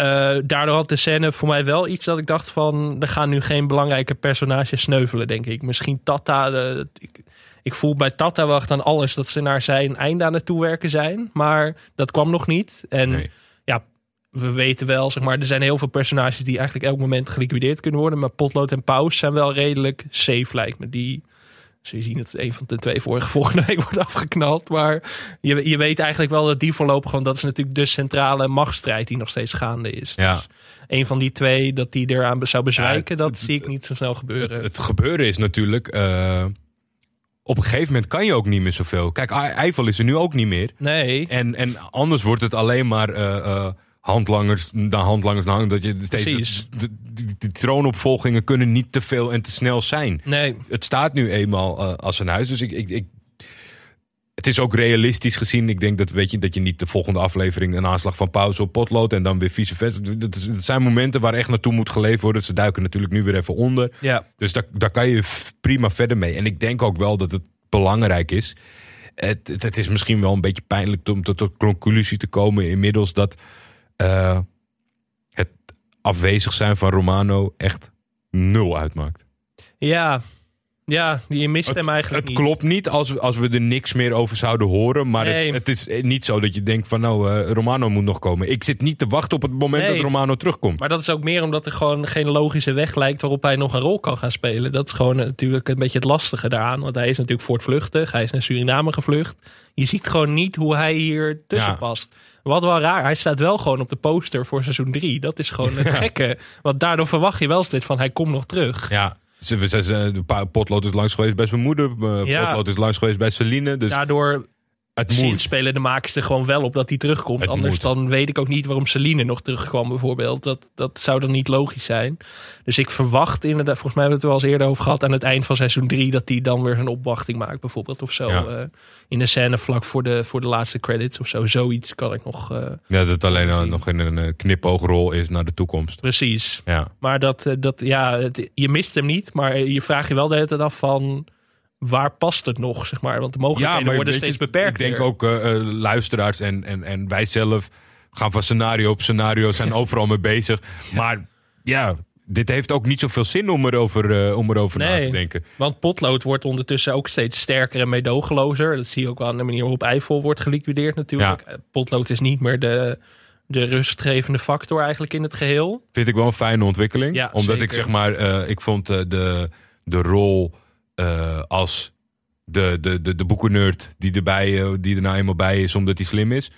Speaker 3: Eh, daardoor had de scène voor mij wel iets dat ik dacht van... er gaan nu geen belangrijke personages sneuvelen, denk ik. Misschien Tata... eh, ik, ik voel bij Tata wacht aan alles dat ze naar zijn einde aan het toewerken zijn. Maar dat kwam nog niet. En
Speaker 2: Nee.
Speaker 3: ja, we weten wel, zeg maar, er zijn heel veel personages die eigenlijk elk moment geliquideerd kunnen worden. Maar Potlood en Paus zijn wel redelijk safe, lijkt me. Die, zul je zien dat een van de twee vorige volgende week wordt afgeknald. Maar je, je weet eigenlijk wel dat die voorlopig, want dat is natuurlijk de centrale machtsstrijd die nog steeds gaande is.
Speaker 2: Ja.
Speaker 3: Dus een van die twee, dat die eraan zou bezwijken,
Speaker 2: Ja,
Speaker 3: dat zie ik niet zo snel gebeuren.
Speaker 2: Het, het gebeuren is natuurlijk. eh, op een gegeven moment kan je ook niet meer zoveel. Kijk, Ei- Eiffel is er nu ook niet meer.
Speaker 3: nee,
Speaker 2: En, en anders wordt het alleen maar eh, eh, handlangers na handlangers na dat je steeds de, de, de troonopvolgingen kunnen niet te veel en te snel zijn.
Speaker 3: nee.
Speaker 2: Het staat nu eenmaal eh, als een huis, dus ik, ik, ik het is ook realistisch gezien. Ik denk dat, weet je, dat je niet de volgende aflevering een aanslag van pauze op potlood en dan weer vice versa. Dat, is- dat zijn momenten waar echt naartoe moet geleefd worden. Ze duiken natuurlijk nu weer even onder.
Speaker 3: Ja,
Speaker 2: Dus daar, daar kan je prima verder mee. En ik denk ook wel dat het belangrijk is. Het, het, het is misschien wel een beetje pijnlijk om tot de conclusie te komen inmiddels dat eh, het afwezig zijn van Romano echt nul uitmaakt.
Speaker 3: ja, ja je mist hem eigenlijk
Speaker 2: Het
Speaker 3: niet.
Speaker 2: klopt niet als, we- als we er niks meer over zouden horen. Maar
Speaker 3: Nee.
Speaker 2: het, het is niet zo dat je denkt van nou, eh, Romano moet nog komen. Ik zit niet te wachten op het moment
Speaker 3: Nee.
Speaker 2: dat Romano terugkomt.
Speaker 3: Maar dat is ook meer omdat er gewoon geen logische weg lijkt waarop hij nog een rol kan gaan spelen. Dat is gewoon natuurlijk een beetje het lastige daaraan. Want hij is natuurlijk voortvluchtig. Hij is naar Suriname gevlucht. Je ziet gewoon niet hoe hij hier tussen
Speaker 2: Ja.
Speaker 3: past. Wat wel raar, hij staat wel gewoon op de poster voor seizoen 3. Dat is gewoon het gekke. Want daardoor verwacht je wel steeds van hij komt nog terug.
Speaker 2: Ja, ze, we zijn, ze- de pa- potlood is langs geweest bij zijn moeder. eh,
Speaker 3: Ja.
Speaker 2: Potlood is langs geweest bij Celine. Dus
Speaker 3: Daardoor
Speaker 2: het moet.
Speaker 3: spelen de makers er gewoon wel op dat hij terugkomt.
Speaker 2: Het
Speaker 3: Anders
Speaker 2: moet.
Speaker 3: dan weet ik ook niet waarom Celine nog terugkwam bijvoorbeeld. Dat, dat zou dan niet logisch zijn. Dus ik verwacht inderdaad, volgens mij hebben we het er wel eens eerder over gehad... aan het eind van seizoen 3 dat hij dan weer zijn opwachting maakt bijvoorbeeld of zo.
Speaker 2: Ja.
Speaker 3: eh, in de scène vlak voor de, voor de laatste credits of zo. Zoiets kan ik nog... eh,
Speaker 2: Ja, dat het alleen nog in een eh, knipoogrol is naar de toekomst.
Speaker 3: precies.
Speaker 2: Ja.
Speaker 3: Maar dat, dat ja, het- je mist hem niet. Maar je vraagt je wel de hele tijd af van... Waar past het nog, zeg maar? Want de mogelijkheden worden steeds
Speaker 2: je,
Speaker 3: beperkter.
Speaker 2: Ik denk ook eh, luisteraars en, en, en wij zelf gaan van scenario op scenario, zijn overal mee bezig. Maar ja, dit heeft ook niet zoveel zin om erover, eh, om erover na te denken.
Speaker 3: Want potlood wordt ondertussen ook steeds sterker en meedogenlozer. Dat zie je ook wel aan de manier waarop Eiffel wordt geliquideerd natuurlijk. Potlood is niet meer de, de rustgevende factor eigenlijk in het geheel.
Speaker 2: Vind ik wel een fijne ontwikkeling.
Speaker 3: Ja,
Speaker 2: omdat
Speaker 3: zeker.
Speaker 2: ik zeg maar, ik vond de, de rol eh, als de, de, de, de boekennerd die, erbij, eh, die er nou eenmaal bij is omdat hij slim is.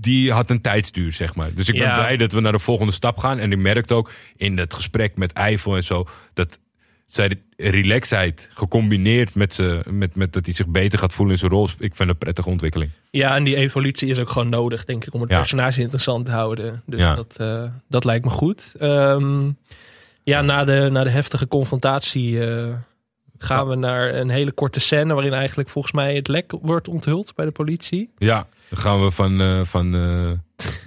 Speaker 2: Die had een tijdsduur, zeg maar. Dus ik ben
Speaker 3: Ja.
Speaker 2: blij dat we naar de volgende stap gaan. En ik merkte ook in het gesprek met Eiffel en zo... dat zijn relaxheid gecombineerd met, ze, met, met dat hij zich beter gaat voelen in zijn rol. Ik vind het een prettige ontwikkeling.
Speaker 3: Ja, en die evolutie is ook gewoon nodig, denk ik, om het
Speaker 2: Ja.
Speaker 3: personage interessant te houden. Dus
Speaker 2: Ja.
Speaker 3: dat, eh, dat lijkt me goed. Ehm, ja, na de, na de heftige confrontatie gaan we naar een hele korte scène... waarin eigenlijk volgens mij het lek wordt onthuld bij de politie.
Speaker 2: Ja, dan gaan we van, eh, van eh,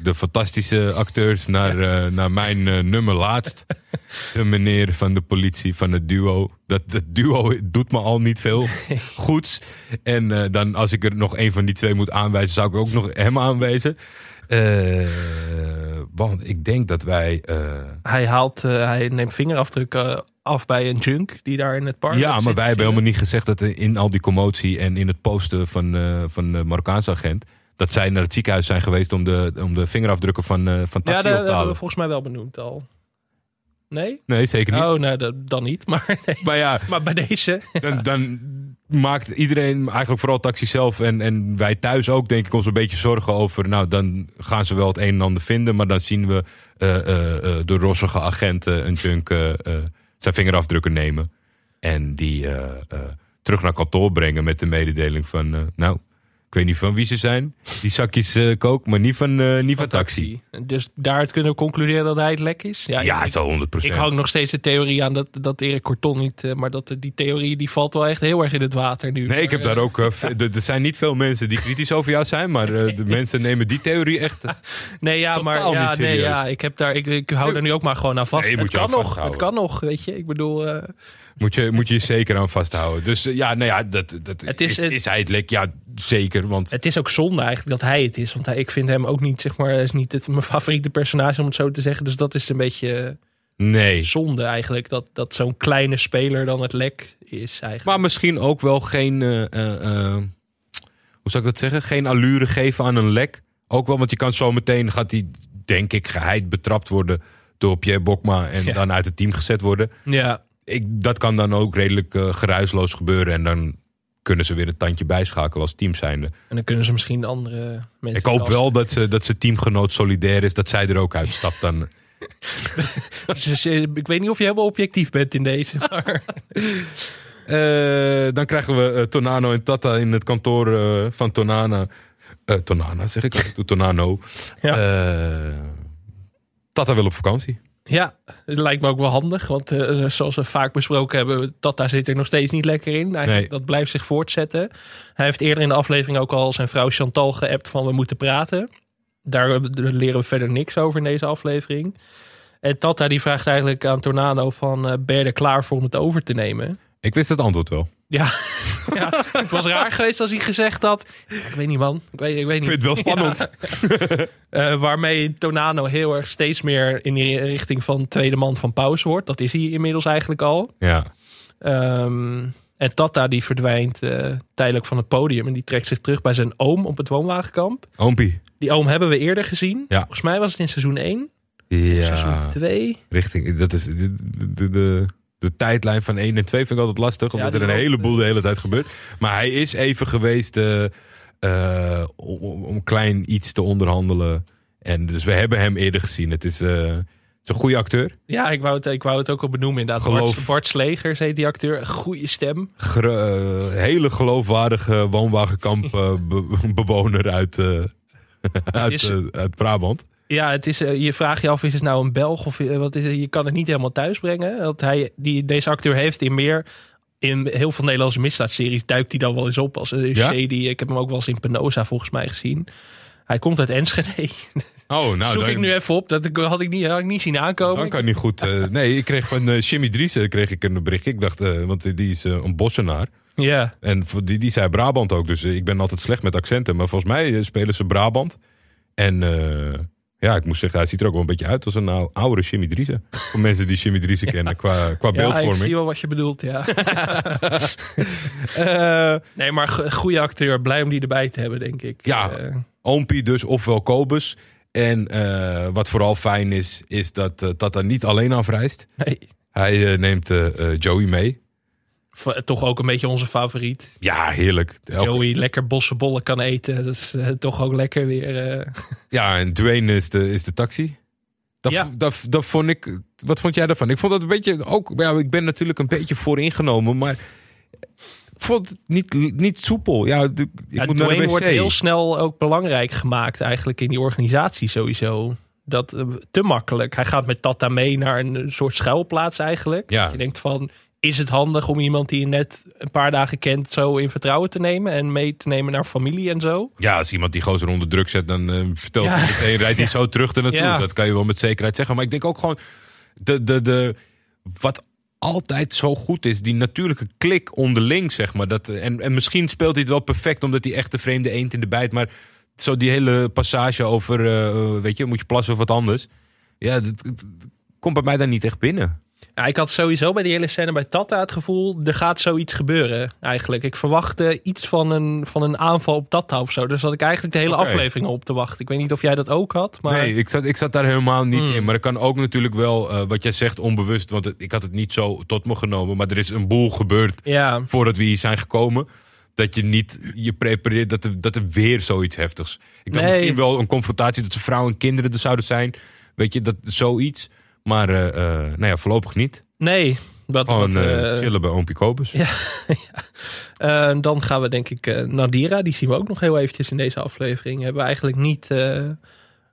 Speaker 2: de fantastische acteurs naar, eh, naar mijn nummer laatst. De meneer van de politie, van het duo. Dat, dat duo doet me al niet veel goeds. En dan als ik er nog een van die twee moet aanwijzen, zou ik ook nog hem aanwijzen. Want ik denk dat wij...
Speaker 3: Hij, haalt, hij neemt vingerafdrukken af bij een junk die daar in het park
Speaker 2: ja, maar wij hebben helemaal niet gezegd dat in al die commotie en in het posten van, eh, van de Marokkaanse agent... dat zij naar het ziekenhuis zijn geweest om de, om de vingerafdrukken van, eh van
Speaker 3: Ja,
Speaker 2: taxi
Speaker 3: dat
Speaker 2: op te
Speaker 3: hebben we
Speaker 2: halen.
Speaker 3: volgens mij wel benoemd al. Nee?
Speaker 2: Nee, zeker niet.
Speaker 3: Oh, dat, dan niet. Maar, nee.
Speaker 2: Maar ja,
Speaker 3: maar bij deze.
Speaker 2: dan, dan maakt iedereen, eigenlijk vooral taxi zelf en, en wij thuis ook, denk ik, ons een beetje zorgen over. Nou, dan gaan ze wel het een en ander vinden, maar dan zien we eh, de rossige agent eh, een junk zijn vingerafdrukken nemen. En die eh, eh, terug naar kantoor brengen met de mededeling van, eh, nou, ik weet niet van wie ze zijn, die zakjes eh kook, maar niet van, eh, niet van, taxi.
Speaker 3: Dus daaruit kunnen we concluderen dat hij het lek is. Ja,
Speaker 2: Ja,
Speaker 3: ik,
Speaker 2: zo 100%.
Speaker 3: ik hang nog steeds de theorie aan dat, dat Erik Corton niet... eh, maar dat, die theorie die valt wel echt heel erg in het water nu.
Speaker 2: Nee, ik heb daar ook. er zijn niet veel mensen die kritisch over jou zijn, maar de mensen nemen die theorie echt.
Speaker 3: Nee, ja, maar ja, nee, ja, ik, heb daar, ik, ik hou daar nu ook maar gewoon aan vast.
Speaker 2: Nee,
Speaker 3: het kan nog, het kan nog, weet je. Ik bedoel,
Speaker 2: Moet je, moet je je zeker aan vasthouden. Dus ja, nou ja, dat, dat
Speaker 3: Het
Speaker 2: is,
Speaker 3: is-
Speaker 2: is, hij het lek? Ja, zeker. Want
Speaker 3: het is ook zonde eigenlijk dat hij het is. Want hij, ik vind hem ook niet, zeg maar, is niet het, mijn favoriete personage om het zo te zeggen. Dus dat is een beetje
Speaker 2: nee.
Speaker 3: zonde eigenlijk. Dat, dat zo'n kleine speler dan het lek is eigenlijk.
Speaker 2: Maar misschien ook wel geen, eh, eh, eh, hoe zou ik dat zeggen? Geen allure geven aan een lek. Ook wel, want je kan zo meteen, gaat hij, denk ik, geheid betrapt worden door Pierre Bokma en
Speaker 3: Ja.
Speaker 2: dan uit het team gezet worden.
Speaker 3: ja,
Speaker 2: Ik, dat kan dan ook redelijk eh, geruisloos gebeuren en dan kunnen ze weer een tandje bijschakelen als team zijnde.
Speaker 3: en dan kunnen ze misschien andere mensen...
Speaker 2: Ik hoop wel dat ze, dat ze teamgenoot solidair is, dat zij er ook uitstapt dan.
Speaker 3: Ik weet niet of je helemaal objectief bent in deze. Maar...
Speaker 2: Eh, dan krijgen we eh, Tonano en Tata in het kantoor eh, van Tonana. Tonana zeg ik, Tonano.
Speaker 3: Ja.
Speaker 2: Tata wil op vakantie.
Speaker 3: Ja, het lijkt me ook wel handig. Want eh, zoals we vaak besproken hebben, Tata zit er nog steeds niet lekker in.
Speaker 2: Nee.
Speaker 3: Dat blijft zich voortzetten. Hij heeft eerder in de aflevering ook al zijn vrouw Chantal geappt van we moeten praten. Daar eh, leren we verder niks over in deze aflevering. En Tata die vraagt eigenlijk aan Tornado van eh, ben je er klaar voor om het over te nemen?
Speaker 2: Ik wist het antwoord wel.
Speaker 3: Ja, ja het was raar geweest als hij gezegd had. Ik weet niet man, ik weet, ik weet niet.
Speaker 2: Ik vind het wel spannend.
Speaker 3: Ja. Eh, waarmee Tonano heel erg steeds meer in die richting van tweede man van pauze wordt. Dat is hij inmiddels eigenlijk al.
Speaker 2: Ja.
Speaker 3: Ehm, en Tata die verdwijnt eh, tijdelijk van het podium. En die trekt zich terug bij zijn oom op het woonwagenkamp.
Speaker 2: Oompie.
Speaker 3: Die oom hebben we eerder gezien.
Speaker 2: Ja.
Speaker 3: Volgens mij was het in seizoen 1. Seizoen
Speaker 2: Ja.
Speaker 3: 2.
Speaker 2: Richting, dat is de, de, de, de tijdlijn van 1 en 2 vind ik altijd lastig. Omdat er een heleboel de hele tijd gebeurt. Maar hij is even geweest eh, eh, om, klein iets te onderhandelen. En dus we hebben hem eerder gezien. Het is, eh, het is een goede acteur.
Speaker 3: Ja, ik wou, het, ik wou het ook al benoemen inderdaad.
Speaker 2: Geloof-
Speaker 3: Bart, Bart Slegers heet die acteur. Goede stem.
Speaker 2: Hele geloofwaardige woonwagenkampbewoner uit, eh, uit,
Speaker 3: is-
Speaker 2: uit Brabant.
Speaker 3: Ja, het is, eh, je vraagt je af, is het nou een Belg of eh, wat is het? Je kan het niet helemaal thuis brengen. Want hij, die, deze acteur heeft in meer, in heel veel Nederlandse misdaadseries duikt hij dan wel eens op als een
Speaker 2: Ja?
Speaker 3: shady. Ik heb hem ook wel eens in Penosa volgens mij gezien. Hij komt uit Enschede.
Speaker 2: Oh, nou,
Speaker 3: Zoek
Speaker 2: dan,
Speaker 3: ik nu even op. Dat had ik niet, had ik niet zien aankomen.
Speaker 2: dan kan niet goed. eh, nee, ik kreeg van Jimmy Driessen kreeg ik een bericht. Ik dacht, want die is een bossenaar.
Speaker 3: Ja,
Speaker 2: En die, die zei Brabant ook. Dus ik ben altijd slecht met accenten. Maar volgens mij spelen ze Brabant. En ja, ik moest zeggen, hij ziet er ook wel een beetje uit als een nou, oudere Jimmy Driessen. Voor mensen die Jimmy Driessen kennen qua, qua
Speaker 3: ja ik
Speaker 2: beeldvorming.
Speaker 3: zie wel wat je bedoelt, ja. Eh, nee, maar go- goede acteur. Blij om die erbij te hebben, denk ik.
Speaker 2: Ja.
Speaker 3: Eh,
Speaker 2: Oompie dus, ofwel Kobus. En eh, wat vooral fijn is, is dat eh, Tata niet alleen afreist.
Speaker 3: nee,
Speaker 2: Hij neemt Joey mee.
Speaker 3: Toch ook een beetje onze favoriet.
Speaker 2: Ja, heerlijk. Elke-
Speaker 3: Joey lekker bossenbollen kan eten. Dat is eh, toch ook lekker weer. eh.
Speaker 2: Ja, en Dwayne is de, is de taxi. Dat,
Speaker 3: Ja.
Speaker 2: dat, dat vond ik. Wat vond jij daarvan? Ik vond dat een beetje ook. Ja, ik ben natuurlijk een beetje vooringenomen, maar ik vond het niet, niet soepel. Ja, ik
Speaker 3: Ja,
Speaker 2: moet naar de
Speaker 3: Dwayne wordt heel snel ook belangrijk gemaakt eigenlijk in die organisatie sowieso. Dat eh, te makkelijk. Hij gaat met Tata mee naar een soort schuilplaats eigenlijk.
Speaker 2: Ja.
Speaker 3: Je denkt van, is het handig om iemand die je net een paar dagen kent zo in vertrouwen te nemen en mee te nemen naar familie en zo?
Speaker 2: Ja, als iemand die gozer onder druk zet, dan eh, vertelt
Speaker 3: Ja.
Speaker 2: hij meteen, rijdt hij zo terug ernaartoe.
Speaker 3: Ja.
Speaker 2: Dat kan je wel met zekerheid zeggen. Maar ik denk ook gewoon, de, de, de, wat altijd zo goed is, die natuurlijke klik onderling, zeg maar. Dat, en, en misschien speelt hij het wel perfect, omdat hij echt de vreemde eend in de bijt. Maar zo die hele passage over, eh, weet je, moet je plassen of wat anders. Ja, dat, dat komt bij mij daar niet echt binnen.
Speaker 3: Ja, ik had sowieso bij die hele scène bij Tata het gevoel, er gaat zoiets gebeuren eigenlijk. Ik verwachtte iets van een, van een aanval op Tata of zo. Dus had ik eigenlijk de hele
Speaker 2: Oké.
Speaker 3: aflevering op te wachten. Ik weet niet of jij dat ook had, maar...
Speaker 2: Nee, ik zat, ik zat daar helemaal niet
Speaker 3: Hmm.
Speaker 2: in. Maar dat kan ook natuurlijk wel, eh, wat jij zegt, onbewust. Want het- ik had het niet zo tot me genomen. Maar er is een boel gebeurd
Speaker 3: Ja,
Speaker 2: voordat we hier zijn gekomen. Dat je niet je prepareert dat er, dat er weer zoiets heftigs. Ik dacht
Speaker 3: Nee.
Speaker 2: misschien wel een confrontatie dat ze vrouwen en kinderen er zouden zijn. Weet je, dat zoiets. Maar eh, eh, nou ja, voorlopig niet.
Speaker 3: nee. Wat,
Speaker 2: Gewoon
Speaker 3: wat,
Speaker 2: eh, chillen bij Oompie Kobus.
Speaker 3: Ja, dan gaan we denk ik Nadira. Die zien we ook nog heel eventjes in deze aflevering. Hebben we eigenlijk niet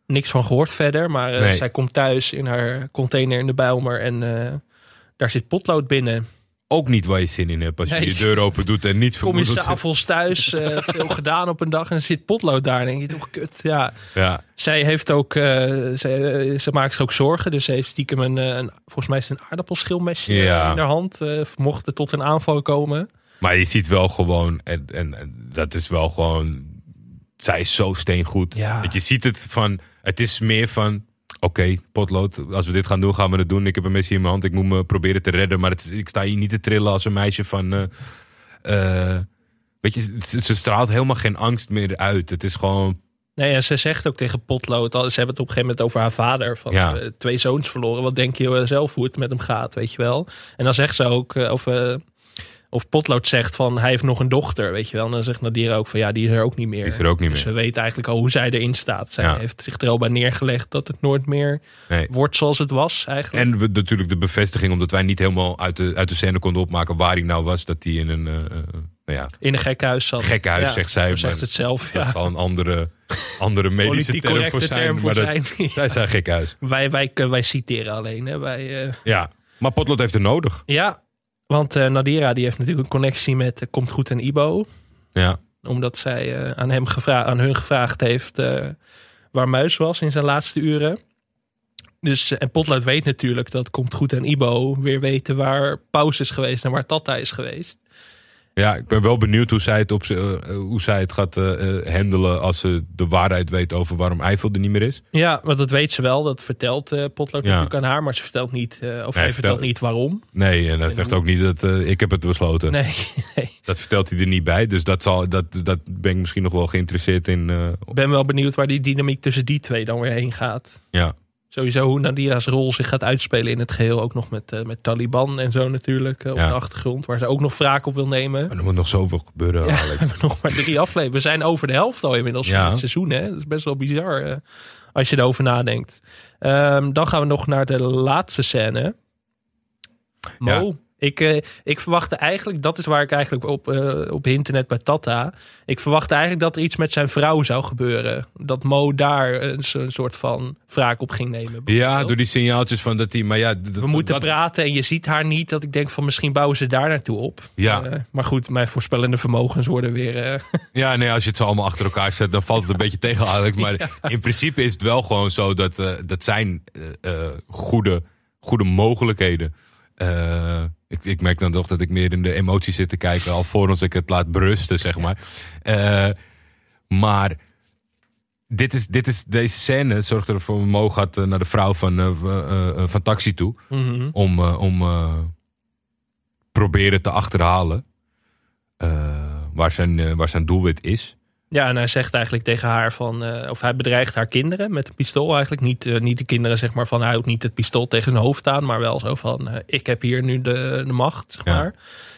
Speaker 3: niks van gehoord verder. Maar
Speaker 2: Nee.
Speaker 3: zij komt thuis in haar container in de Bijlmer. En daar zit potlood binnen.
Speaker 2: Ook niet waar je zin in hebt als je
Speaker 3: Nee.
Speaker 2: je deur open doet en niets
Speaker 3: Kom je s'avonds thuis, eh, veel gedaan op een dag. En zit potlood daar. Denk je toch, kut. Ja.
Speaker 2: Ja,
Speaker 3: Zij heeft ook, eh, ze, ze maakt zich ook zorgen. Dus ze heeft stiekem een, eh, een volgens mij is het een aardappelschilmesje
Speaker 2: Ja.
Speaker 3: in haar hand. eh mocht er tot een aanval komen.
Speaker 2: Maar je ziet wel gewoon, en, en, en dat is wel gewoon, zij is zo steengoed.
Speaker 3: Ja.
Speaker 2: Dat je ziet het van, het is meer van, oké, potlood, als we dit gaan doen, gaan we het doen. Ik heb een mesje in mijn hand, ik moet me proberen te redden. Maar het ik sta hier niet te trillen als een meisje van, eh, eh, weet je, ze, ze straalt helemaal geen angst meer uit. Het is gewoon,
Speaker 3: Nee, en ze zegt ook tegen Potlood, ze hebben het op een gegeven moment over haar vader, van
Speaker 2: Ja.
Speaker 3: eh, twee zoons verloren. Wat denk je zelf hoe het met hem gaat, weet je wel? En dan zegt ze ook, of, eh, of Potlood zegt van, hij heeft nog een dochter, weet je wel? En dan zegt Nadira ook van, ja, die is er ook niet meer.
Speaker 2: Die is er ook niet
Speaker 3: dus
Speaker 2: meer.
Speaker 3: we weten eigenlijk al hoe zij erin staat. Zij
Speaker 2: Ja.
Speaker 3: heeft zich er al bij neergelegd dat het nooit meer
Speaker 2: nee.
Speaker 3: wordt zoals het was eigenlijk.
Speaker 2: En we, natuurlijk de bevestiging, omdat wij niet helemaal uit de, uit de scène konden opmaken waar hij nou was. Dat hij in een, eh, nou ja,
Speaker 3: in een gekhuis zat.
Speaker 2: Gekkenhuis,
Speaker 3: Ja,
Speaker 2: zegt zij, maar
Speaker 3: zegt het zelf.
Speaker 2: dat
Speaker 3: Ja.
Speaker 2: zal een andere, andere medische term voor zijn.
Speaker 3: term voor
Speaker 2: maar dat-
Speaker 3: zijn.
Speaker 2: zij zijn gekhuis.
Speaker 3: Wij, wij, wij citeren alleen. Hè. Wij, eh,
Speaker 2: Ja, maar Potlood heeft er nodig.
Speaker 3: ja, want eh, Nadira die heeft natuurlijk een connectie met eh, Komt Goed en Ibo.
Speaker 2: Ja,
Speaker 3: Omdat zij eh, aan, hem gevra- aan hun gevraagd heeft waar Muis was in zijn laatste uren. Dus, en Potlood weet natuurlijk dat Komt Goed en Ibo weer weten waar Paus is geweest en waar Tata is geweest.
Speaker 2: Ja ik ben wel benieuwd hoe zij het, op, z'n- eh, hoe zij het gaat eh, eh, handelen als ze de waarheid weet over waarom Eiffel er niet meer is.
Speaker 3: Ja, want dat weet ze wel. Dat vertelt eh, Potlood
Speaker 2: Ja.
Speaker 3: natuurlijk aan haar. Maar ze vertelt niet, eh, of hij
Speaker 2: vertel-
Speaker 3: vertelt niet waarom.
Speaker 2: Nee, en hij zegt ook niet dat eh, ik heb het besloten.
Speaker 3: Nee, nee.
Speaker 2: Dat vertelt hij er niet bij. Dus dat, zal, dat, dat ben ik misschien nog wel geïnteresseerd in. eh,
Speaker 3: Ik ben wel benieuwd waar die dynamiek tussen die twee dan weer heen gaat.
Speaker 2: ja.
Speaker 3: Sowieso hoe Nadira's rol zich gaat uitspelen in het geheel. Ook nog met, eh, met Taliban en zo natuurlijk eh, op
Speaker 2: Ja.
Speaker 3: de achtergrond. Waar ze ook nog wraak op wil nemen.
Speaker 2: Maar er moet nog zoveel gebeuren,
Speaker 3: Ja, we hebben nog maar drie afleveringen. We zijn over de helft al inmiddels
Speaker 2: Ja.
Speaker 3: van het seizoen. Hè? Dat is best wel bizar eh, als je erover nadenkt. Ehm, dan gaan we nog naar de laatste scène. Mo. Ik, eh, ik verwachtte eigenlijk, dat is waar ik eigenlijk op, eh op internet bij Tata. Ik verwachtte eigenlijk dat er iets met zijn vrouw zou gebeuren. Dat Mo daar een, so- een soort van wraak op ging nemen.
Speaker 2: Ja, door die signaaltjes van dat hij... Maar ja,
Speaker 3: We moeten
Speaker 2: dat,
Speaker 3: praten en je ziet haar niet. Dat ik denk van misschien bouwen ze daar naartoe op.
Speaker 2: Ja.
Speaker 3: Eh, maar goed, mijn voorspellende vermogens worden weer...
Speaker 2: Ja, nee, als je het zo allemaal achter elkaar zet, dan valt het een beetje tegen, Alex. Maar in principe is het wel gewoon zo dat, dat zijn goede, goede mogelijkheden. Ik, ik merk dan toch dat ik meer in de emoties zit te kijken, alvorens ik het laat berusten, zeg maar. Eh, maar dit is, dit is, deze scène zorgt ervoor, Mo gaat eh, naar de vrouw van, eh, van Taxi toe.
Speaker 3: mhm.
Speaker 2: om, om proberen te achterhalen waar, zijn, waar zijn doelwit is.
Speaker 3: Ja, en hij zegt eigenlijk tegen haar van, eh, of hij bedreigt haar kinderen met een pistool eigenlijk. Niet, eh, niet de kinderen zeg maar van, hij houdt niet het pistool tegen hun hoofd aan, maar wel zo van, eh, ik heb hier nu de, de macht, zeg
Speaker 2: Ja.
Speaker 3: maar.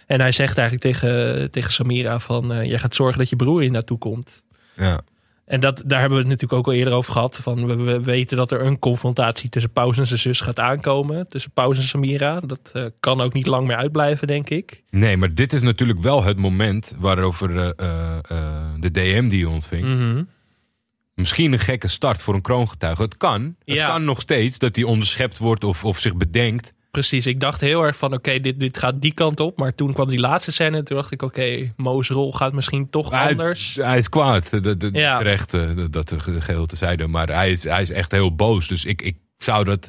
Speaker 3: En hij zegt eigenlijk tegen, tegen Samira van, jij gaat zorgen dat je broer hier naartoe komt.
Speaker 2: Ja.
Speaker 3: En dat, daar hebben we het natuurlijk ook al eerder over gehad. Van we, we weten dat er een confrontatie tussen Paus en zijn zus gaat aankomen. Tussen Paus en Samira. Dat eh, kan ook niet lang meer uitblijven, denk ik.
Speaker 2: Nee, maar dit is natuurlijk wel het moment waarover eh, eh, de DM die je ontving.
Speaker 3: Mhm.
Speaker 2: Misschien een gekke start voor een kroongetuige. Het kan. Het
Speaker 3: Ja.
Speaker 2: kan nog steeds dat hij onderschept wordt of, of zich bedenkt.
Speaker 3: Precies, ik dacht heel erg van oké, dit, dit gaat die kant op. Maar toen kwam die laatste scène en toen dacht ik oké, Mo's rol gaat misschien toch
Speaker 2: Hij
Speaker 3: anders.
Speaker 2: is, hij is kwaad, de, de, de-
Speaker 3: Ja.
Speaker 2: terecht, eh, dat er geheel tezijde. Maar hij is, hij is echt heel boos. Dus ik, ik zou dat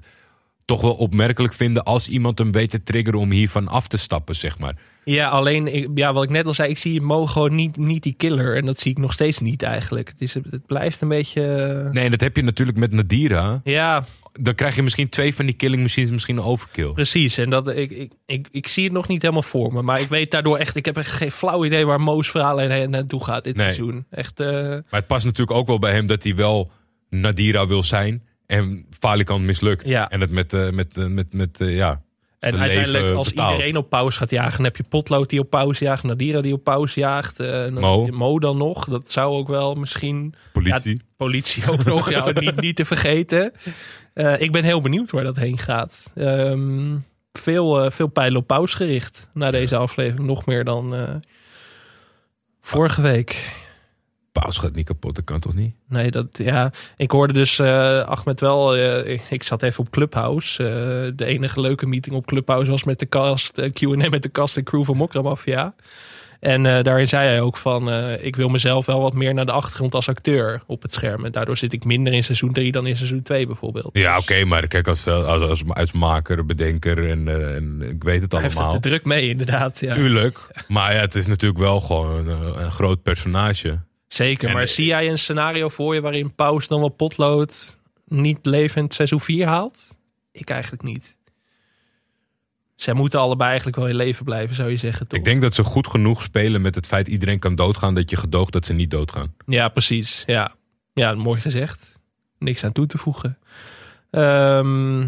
Speaker 2: toch wel opmerkelijk vinden als iemand hem weet te triggeren om hiervan af te stappen, zeg maar.
Speaker 3: Ja, alleen ja, wat ik net al zei, ik zie Mo gewoon niet, niet die killer. En dat zie ik nog steeds niet eigenlijk. Het, is, het blijft een beetje... eh,
Speaker 2: Nee, en dat heb je natuurlijk met Nadira.
Speaker 3: Ja,
Speaker 2: Dan krijg je misschien twee van die killing machines, misschien een overkill.
Speaker 3: precies. En dat, ik, ik, ik, ik zie het nog niet helemaal voor me. Maar ik weet daardoor echt, ik heb echt geen flauw idee waar Mo's verhaal heen naartoe gaat dit
Speaker 2: Nee.
Speaker 3: seizoen. Echt, eh,
Speaker 2: Maar het past natuurlijk ook wel bij hem dat hij wel Nadira wil zijn. En Falikant mislukt.
Speaker 3: Ja.
Speaker 2: En het met, eh, met, met, met ja,
Speaker 3: En uiteindelijk, als iedereen op pauze gaat jagen, dan heb je Potlood die op pauze jaagt, Nadira die op pauze jaagt, dan
Speaker 2: Mo.
Speaker 3: dan nog. Dat zou ook wel misschien.
Speaker 2: Politie.
Speaker 3: Politie ook nog, ja, niet, niet te vergeten. Eh, ik ben heel benieuwd waar dat heen gaat. Ehm, veel, eh, veel pijlen op pauze gericht na deze aflevering. Nog meer dan vorige week.
Speaker 2: Paus gaat niet kapot, dat kan toch niet?
Speaker 3: Nee, dat ja. Ik hoorde dus eh Ahmed wel. eh, ik, ik zat even op Clubhouse. Eh, de enige leuke meeting op Clubhouse was met de cast, Q&A met de cast en crew van Mokra Mafia. En daarin zei hij ook van, ik wil mezelf wel wat meer naar de achtergrond als acteur op het scherm. En daardoor zit ik minder in seizoen 3 dan in seizoen 2 bijvoorbeeld.
Speaker 2: Ja,
Speaker 3: Dus
Speaker 2: oké, maar kijk, als, als, als, als maker, bedenker en, en ik weet het
Speaker 3: Hij heeft het
Speaker 2: allemaal.
Speaker 3: te druk mee inderdaad. Ja.
Speaker 2: Tuurlijk. Maar ja, het is natuurlijk wel gewoon een, een groot personage.
Speaker 3: Zeker,
Speaker 2: En,
Speaker 3: maar
Speaker 2: eh,
Speaker 3: zie jij een scenario voor je waarin Paus dan wel potlood niet levend seizoen 4 haalt? Ik eigenlijk niet. Zij moeten allebei eigenlijk wel in leven blijven, zou je zeggen, toch?
Speaker 2: Ik denk dat ze goed genoeg spelen met het feit iedereen kan doodgaan, dat je gedoogt dat ze niet doodgaan.
Speaker 3: Ja, precies. Ja, ja mooi gezegd. Niks aan toe te voegen. Ehm,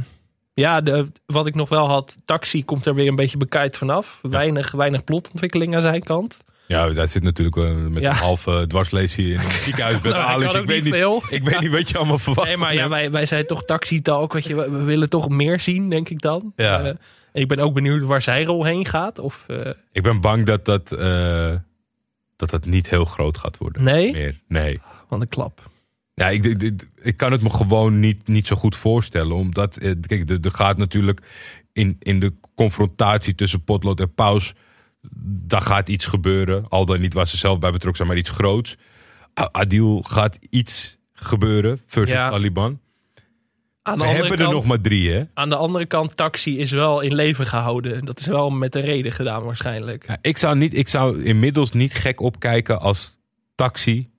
Speaker 3: ja, de, wat ik nog wel had, Taxi komt er weer een beetje bekijkt vanaf. Weinig, weinig plotontwikkeling aan zijn kant.
Speaker 2: Ja, hij zit natuurlijk eh, met
Speaker 3: Ja.
Speaker 2: een halve dwarslesie in een ziekenhuisbed.
Speaker 3: Nou, hij
Speaker 2: Alex, ik weet,
Speaker 3: niet veel.
Speaker 2: ik weet niet wat je allemaal verwacht.
Speaker 3: Nee, maar ja, wij, wij zijn toch Taxi-talk, weet je. We, we willen toch meer zien, denk ik dan.
Speaker 2: Ja.
Speaker 3: Eh, ik ben ook benieuwd waar zijn rol heen gaat. Of, eh,
Speaker 2: Ik ben bang dat dat... dat dat niet heel groot gaat worden.
Speaker 3: Nee?
Speaker 2: Meer. Nee.
Speaker 3: Van de klap.
Speaker 2: Ja, ik, ik, kan het me gewoon niet, niet zo goed voorstellen. Omdat, kijk, er, er gaat natuurlijk in, in de confrontatie tussen Potlood en Paus. Daar gaat iets gebeuren. Al dan niet waar ze zelf bij betrokken zijn, maar iets groots. Adil gaat iets gebeuren versus
Speaker 3: Ja.
Speaker 2: Taliban.
Speaker 3: Aan de,
Speaker 2: We hebben er nog maar drie, hè?
Speaker 3: aan de andere kant, taxi is wel in leven gehouden. Dat is wel met een reden gedaan waarschijnlijk.
Speaker 2: Ja, ik, zou niet, ik zou inmiddels niet gek opkijken als taxi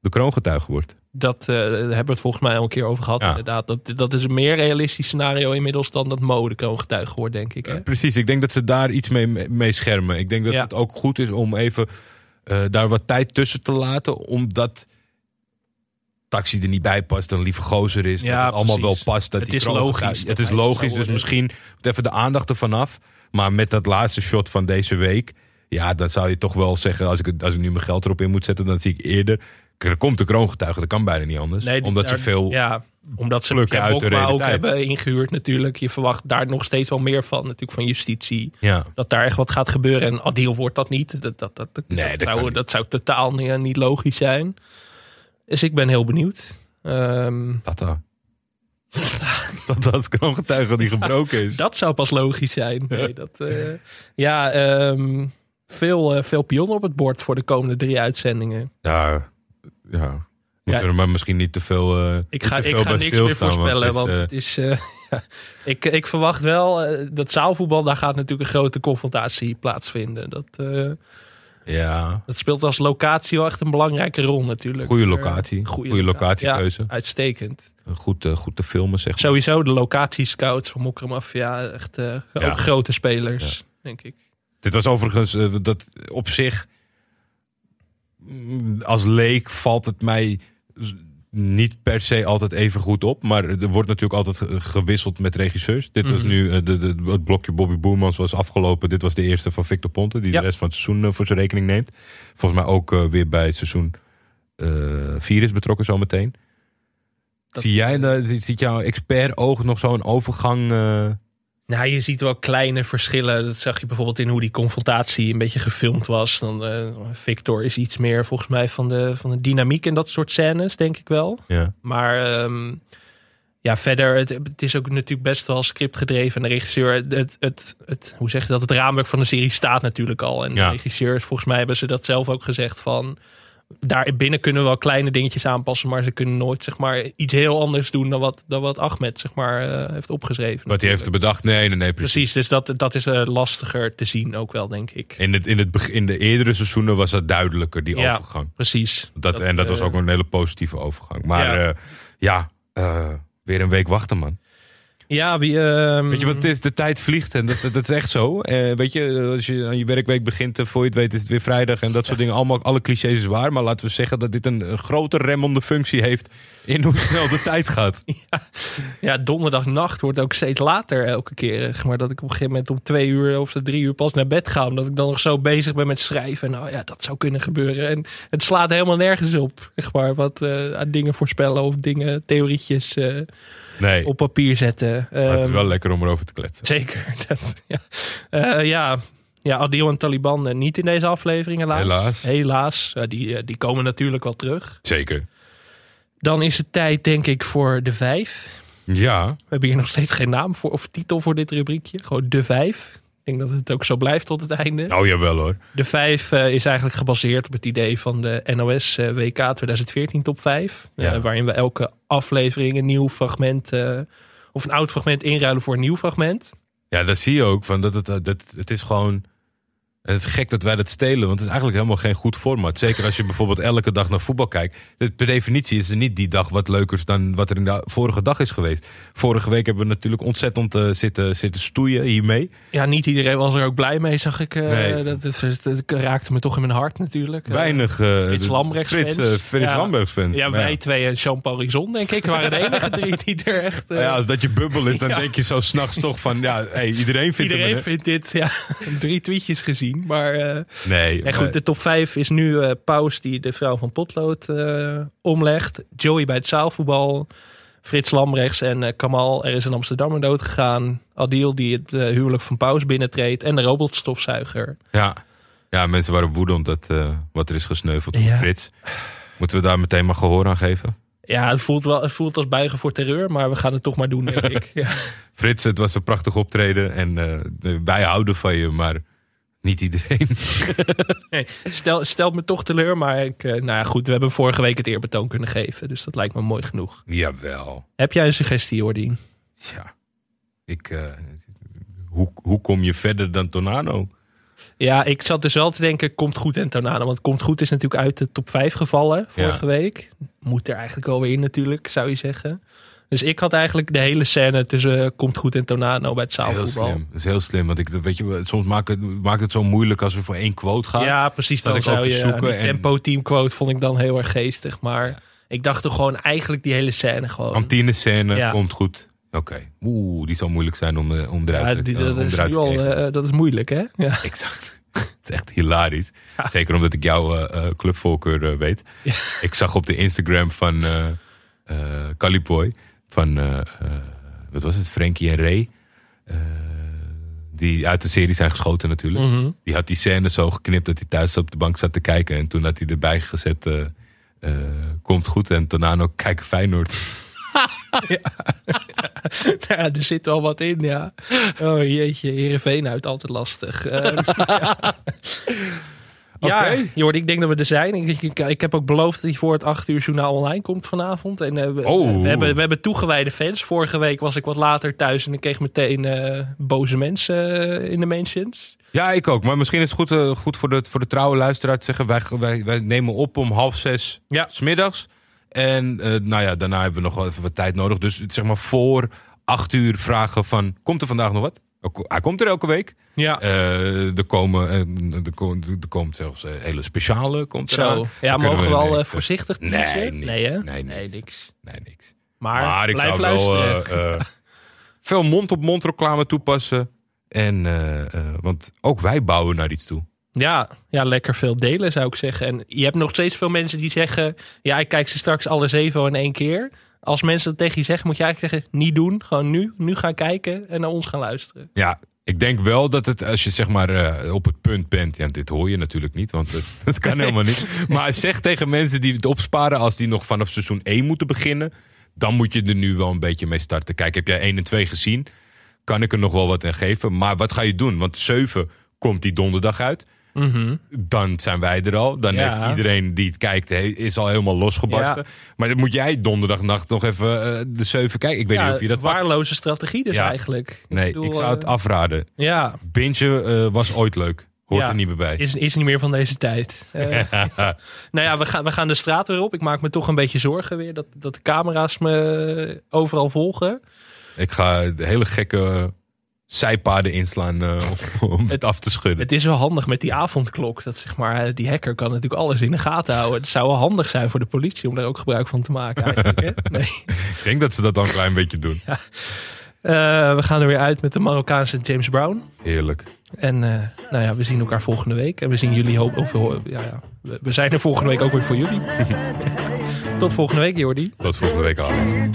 Speaker 2: de kroongetuige wordt.
Speaker 3: Dat eh, daar hebben we het volgens mij al een keer over gehad.
Speaker 2: Ja.
Speaker 3: Inderdaad. Dat, dat is een meer realistisch scenario inmiddels dan dat mode kroongetuige wordt, denk ik. Hè?
Speaker 2: Precies, ik denk dat ze daar iets mee, mee schermen. Ik denk dat
Speaker 3: Ja.
Speaker 2: het ook goed is om even eh, daar wat tijd tussen te laten. Omdat taxi er niet bij past, een lieve gozer is.
Speaker 3: Ja,
Speaker 2: dat het allemaal
Speaker 3: precies.
Speaker 2: wel past. Dat
Speaker 3: Het
Speaker 2: die
Speaker 3: is logisch dat
Speaker 2: Het is
Speaker 3: hij het
Speaker 2: logisch,
Speaker 3: zou
Speaker 2: dus misschien even de aandacht ervan af. Maar met dat laatste shot van deze week... Ja, dan zou je toch wel zeggen... Als ik, als ik nu mijn geld erop in moet zetten, dan zie ik eerder... Er komt de kroongetuige, dat kan bijna niet anders.
Speaker 3: Nee,
Speaker 2: omdat
Speaker 3: daar-
Speaker 2: ze veel...
Speaker 3: Ja, omdat ze
Speaker 2: plukken
Speaker 3: Ken
Speaker 2: uit de
Speaker 3: ook hebben ingehuurd natuurlijk. Je verwacht daar nog steeds wel meer van. Natuurlijk van justitie.
Speaker 2: Ja.
Speaker 3: Dat daar echt wat gaat gebeuren. En Adil wordt dat niet. Dat, dat, dat, dat,
Speaker 2: Nee, dat
Speaker 3: zou, dat zou totaal niet, niet logisch zijn. Dus ik ben heel benieuwd. Ehm,
Speaker 2: Tata. dat als kroongetuige die gebroken is.
Speaker 3: dat zou pas logisch zijn. Nee, dat, eh, ja, ehm, veel, eh, veel pionnen op het bord voor de komende drie uitzendingen.
Speaker 2: Ja, ja.
Speaker 3: Ja.
Speaker 2: er maar misschien niet te veel, eh
Speaker 3: Ik ga, ik ga niks meer voorspellen, want
Speaker 2: het is, eh,
Speaker 3: het is... eh, ik, ik verwacht wel dat zaalvoetbal, daar gaat natuurlijk een grote confrontatie plaatsvinden. Dat,
Speaker 2: ja,
Speaker 3: dat speelt als locatie wel echt een belangrijke rol natuurlijk.
Speaker 2: goede locatie.
Speaker 3: goede
Speaker 2: Goede
Speaker 3: locatie.
Speaker 2: locatiekeuze.
Speaker 3: Ja, uitstekend.
Speaker 2: Goed, goed te filmen, zeg maar.
Speaker 3: Sowieso de locatiescouts van echt eh,
Speaker 2: Ja.
Speaker 3: ook grote spelers, denk ik.
Speaker 2: Dit was overigens dat op zich. Als leek valt het mij niet per se altijd even goed op. Maar er wordt natuurlijk altijd ge- gewisseld met regisseurs. Dit was
Speaker 3: Mhm.
Speaker 2: nu eh, de, de, het blokje Bobby Boermans was afgelopen. Dit was de eerste van Victor Ponte. Die
Speaker 3: Ja.
Speaker 2: de rest van het seizoen eh, voor zijn rekening neemt. Volgens mij ook eh, weer bij het seizoen 4 is betrokken zometeen. Zie jij, ziet, ziet jouw expert oog nog zo'n overgang?
Speaker 3: Nou, je ziet wel kleine verschillen. Dat zag je bijvoorbeeld in hoe die confrontatie een beetje gefilmd was. Dan, eh, Victor is iets meer volgens mij van de, van de dynamiek en dat soort scènes, denk ik wel.
Speaker 2: ja.
Speaker 3: Maar ehm, ja, verder, het, het is ook natuurlijk best wel scriptgedreven. En de regisseur, het, het, het, het- hoe zeg je dat, het raamwerk van de serie staat natuurlijk al. En
Speaker 2: Ja.
Speaker 3: de regisseurs, volgens mij hebben ze dat zelf ook gezegd van... Daar binnen kunnen we wel kleine dingetjes aanpassen, maar ze kunnen nooit zeg maar, iets heel anders doen dan wat, dan wat Ahmed zeg maar, eh, heeft opgeschreven.
Speaker 2: Wat hij heeft bedacht? Nee, nee, nee, precies.
Speaker 3: Precies, dus dat, dat is eh, lastiger te zien ook wel, denk ik.
Speaker 2: In, het, in, het, in de eerdere seizoenen was dat duidelijker, die
Speaker 3: Ja.
Speaker 2: overgang.
Speaker 3: Precies.
Speaker 2: Dat, en dat was
Speaker 3: eh,
Speaker 2: ook een hele positieve overgang. Maar
Speaker 3: Ja.
Speaker 2: ja, ja weer een week wachten, man.
Speaker 3: Ja, wie... ehm,
Speaker 2: Weet je wat is? De tijd vliegt en dat, dat, dat is echt zo. Eh, weet je, als je aan je werkweek begint, eh, voor je het weet is het weer vrijdag en dat soort dingen. Allemaal, alle clichés is waar. Maar laten we zeggen dat dit een, een grote remmende functie heeft in hoe snel de tijd gaat.
Speaker 3: Ja, donderdagnacht wordt ook steeds later elke keer. Maar dat ik op een gegeven moment om twee uur of drie uur pas naar bed ga. Omdat ik dan nog zo bezig ben met schrijven. Nou ja, dat zou kunnen gebeuren. En het slaat helemaal nergens op. Zeg maar, wat aan dingen voorspellen of dingen, theorietjes eh,
Speaker 2: Nee,
Speaker 3: op papier zetten.
Speaker 2: maar het is
Speaker 3: Ehm,
Speaker 2: wel lekker om erover te kletsen.
Speaker 3: Zeker. Dat, ja. Eh, ja. ja, Adil en Taliban niet in deze aflevering helaas.
Speaker 2: Helaas.
Speaker 3: Helaas. Die, die komen natuurlijk wel terug.
Speaker 2: Zeker.
Speaker 3: Dan is het tijd denk ik voor de vijf.
Speaker 2: Ja,
Speaker 3: We hebben hier nog steeds geen naam voor of titel voor dit rubriekje. Gewoon de vijf. Ik denk dat het ook zo blijft tot het einde.
Speaker 2: nou jawel hoor.
Speaker 3: De vijf eh, is eigenlijk gebaseerd op het idee van de NOS WK 2014 top 5. eh, waarin we elke aflevering een nieuw fragment eh, of een oud fragment inruilen voor een nieuw fragment.
Speaker 2: Ja, dat zie je ook. Van dat, het, dat, het is gewoon. En het is gek dat wij dat stelen, want het is eigenlijk helemaal geen goed format. Zeker als je bijvoorbeeld elke dag naar voetbal kijkt. Per definitie is er niet die dag wat leukers dan wat er in de vorige dag is geweest. Vorige week hebben we natuurlijk ontzettend eh, zitten, zitten stoeien hiermee.
Speaker 3: Ja, niet iedereen was er ook blij mee, zag ik.
Speaker 2: Nee.
Speaker 3: dat, is- dat, dat raakte me toch in mijn hart natuurlijk. Eh,
Speaker 2: Weinig.
Speaker 3: Frits Lambrechts
Speaker 2: Frits,
Speaker 3: fans.
Speaker 2: Frits
Speaker 3: Ja.
Speaker 2: Lambrechts fans.
Speaker 3: ja, wij twee en Jean-Paul denk ik, waren de enige drie die er echt...
Speaker 2: ja, als dat je bubbel is, dan
Speaker 3: Ja.
Speaker 2: denk je zo s'nachts toch van, ja, hey, iedereen vindt
Speaker 3: Iedereen
Speaker 2: hem,
Speaker 3: vindt dit, ja, drie tweetjes gezien. Maar eh,
Speaker 2: Nee,
Speaker 3: en goed,
Speaker 2: maar-
Speaker 3: de top 5 is nu eh Paus, die de vrouw van Potlood eh, omlegt. Joey bij het zaalvoetbal. Frits Lambrechts en Kamal, er is een Amsterdammer dood gegaan. Adil, die het huwelijk van Paus binnentreedt. En de robotstofzuiger.
Speaker 2: ja. Ja, mensen waren woedend omdat eh, wat er is gesneuveld
Speaker 3: Ja.
Speaker 2: Frits. Moeten we daar meteen maar gehoor aan geven?
Speaker 3: Ja, het voelt, wel, het voelt als buigen voor terreur, maar we gaan het toch maar doen, denk ik. Ja.
Speaker 2: Frits, het was een prachtig optreden en wij houden van je, maar niet iedereen.
Speaker 3: Nee, stel, stelt me toch teleur, maar ik, eh, nou ja, goed, we hebben vorige week het eerbetoon kunnen geven, dus dat lijkt me mooi genoeg.
Speaker 2: Jawel.
Speaker 3: Heb jij een suggestie, Jordien?
Speaker 2: Ja. Ik, eh, hoe, hoe kom je verder dan Tornado?
Speaker 3: Ja, ik zat dus wel te denken, komt goed en Tornado. Want komt goed is natuurlijk uit de top 5 gevallen vorige week. Moet er eigenlijk alweer in natuurlijk, zou je zeggen. Dus ik had eigenlijk de hele scène tussen eh, komt goed en Tornado bij het
Speaker 2: Heel
Speaker 3: zaalvoetbal.
Speaker 2: slim. Dat is heel slim. Want ik, weet je, soms maakt het, maakt het zo moeilijk als we voor één quote gaan.
Speaker 3: Ja, precies.
Speaker 2: Dat
Speaker 3: Dan
Speaker 2: ik
Speaker 3: zou je
Speaker 2: zoeken
Speaker 3: die
Speaker 2: en-
Speaker 3: tempo team quote vond ik dan heel erg geestig. Maar ik dacht toch gewoon eigenlijk die hele scène gewoon.
Speaker 2: Kantine scène
Speaker 3: Ja.
Speaker 2: komt goed. Oké. Oeh, die zal moeilijk zijn om, eh, om eruit,
Speaker 3: Ja, die-
Speaker 2: eh,
Speaker 3: dat,
Speaker 2: om
Speaker 3: is
Speaker 2: eruit te krijgen.
Speaker 3: eh, dat is moeilijk, hè? Ja.
Speaker 2: Exact. Het is echt hilarisch. Zeker omdat ik jouw eh, eh, clubvoorkeur eh, weet. Ik zag op de Instagram van eh eh Caliboy, van, eh, eh, wat was het, Frankie en Ray. eh, die uit de serie zijn geschoten natuurlijk.
Speaker 3: Mhm.
Speaker 2: Die had die scène zo geknipt dat hij thuis op de bank zat te kijken. En toen had hij erbij gezet, komt goed. En Tornado kijken Feyenoord.
Speaker 3: ja, er zit wel wat in, ja. Oh jeetje, Heerenveen uit, altijd lastig. Eh, ja, Jord, ik denk dat we er zijn. Ik, ik, ik heb ook beloofd dat hij voor het 8 uur journaal online komt vanavond. En eh, we,
Speaker 2: Oh.
Speaker 3: we, hebben, we hebben toegewijde fans. Vorige week was ik wat later thuis en ik kreeg meteen eh, boze mensen eh, in de mentions.
Speaker 2: Ja, ik ook. Maar misschien is het goed, goed voor, de, voor de trouwe luisteraar te zeggen. Wij, wij, wij nemen op om half zes
Speaker 3: Ja.
Speaker 2: smiddags. En nou ja, daarna hebben we nog wel even wat tijd nodig. Dus zeg maar voor acht uur vragen van... Komt er vandaag nog wat? Hij komt er elke week.
Speaker 3: Ja,
Speaker 2: Eh, er, komen, eh, er, komt, er komt zelfs een hele speciale. Komt eraan.
Speaker 3: zo. Ja,
Speaker 2: Dan
Speaker 3: mogen we wel
Speaker 2: nee,
Speaker 3: eh, voorzichtig
Speaker 2: Nee, niks.
Speaker 3: Nee, hè?
Speaker 2: Nee, niks.
Speaker 3: niks.
Speaker 2: Nee, niks.
Speaker 3: Maar,
Speaker 2: Maar ik
Speaker 3: blijf
Speaker 2: zou
Speaker 3: luisteren.
Speaker 2: wel eh, eh, veel mond-op-mond reclame toepassen. En, eh, eh, want ook wij bouwen naar iets toe.
Speaker 3: Ja, ja, lekker veel delen zou ik zeggen. En je hebt nog steeds veel mensen die zeggen... ja, ik kijk ze straks alle zeven in één keer. Als mensen dat tegen je zeggen, moet je eigenlijk zeggen... niet doen, gewoon nu. Nu gaan kijken en naar ons gaan luisteren.
Speaker 2: Ja, ik denk wel dat het als je zeg maar eh, op het punt bent. Ja, dit hoor je natuurlijk niet, want het, het kan helemaal niet. Maar zeg tegen mensen die het opsparen als die nog vanaf seizoen 1 moeten beginnen. Dan moet je er nu wel een beetje mee starten. Kijk, heb jij 1 en 2 gezien? Kan ik er nog wel wat aan geven? Maar wat ga je doen? Want 7 komt die donderdag uit. Dan zijn wij er al. Dan
Speaker 3: Ja.
Speaker 2: heeft iedereen die het kijkt, is al helemaal losgebarsten. Maar dan moet jij donderdagnacht nog even eh, de 7 kijken. Ik weet
Speaker 3: ja,
Speaker 2: niet of je dat pakt.
Speaker 3: waarloze strategie dus eigenlijk.
Speaker 2: Nee,
Speaker 3: bedoel,
Speaker 2: ik zou het
Speaker 3: eh,
Speaker 2: afraden.
Speaker 3: Ja,
Speaker 2: Bintje eh, was ooit leuk. Hoort er niet meer bij.
Speaker 3: is, is niet meer van deze tijd. Nou ja, we gaan, we gaan de straat weer op. Ik maak me toch een beetje zorgen weer... dat, dat de camera's me overal volgen.
Speaker 2: Ik ga de hele gekke zijpaden inslaan eh, om, het, af te schudden.
Speaker 3: Het is wel handig met die avondklok. Dat zeg maar, eh, die hacker kan natuurlijk alles in de gaten houden. Het zou wel handig zijn voor de politie om daar ook gebruik van te maken. Eigenlijk. Nee.
Speaker 2: Ik denk dat ze dat dan een klein beetje doen.
Speaker 3: Eh, we gaan er weer uit met de Marokkaanse James Brown.
Speaker 2: Heerlijk.
Speaker 3: En nou ja, we zien elkaar volgende week. En we zien jullie hoop. Of, ja, ja, we, we zijn er volgende week ook weer voor jullie. Tot volgende week, Jordi.
Speaker 2: Tot volgende week,
Speaker 4: allemaal.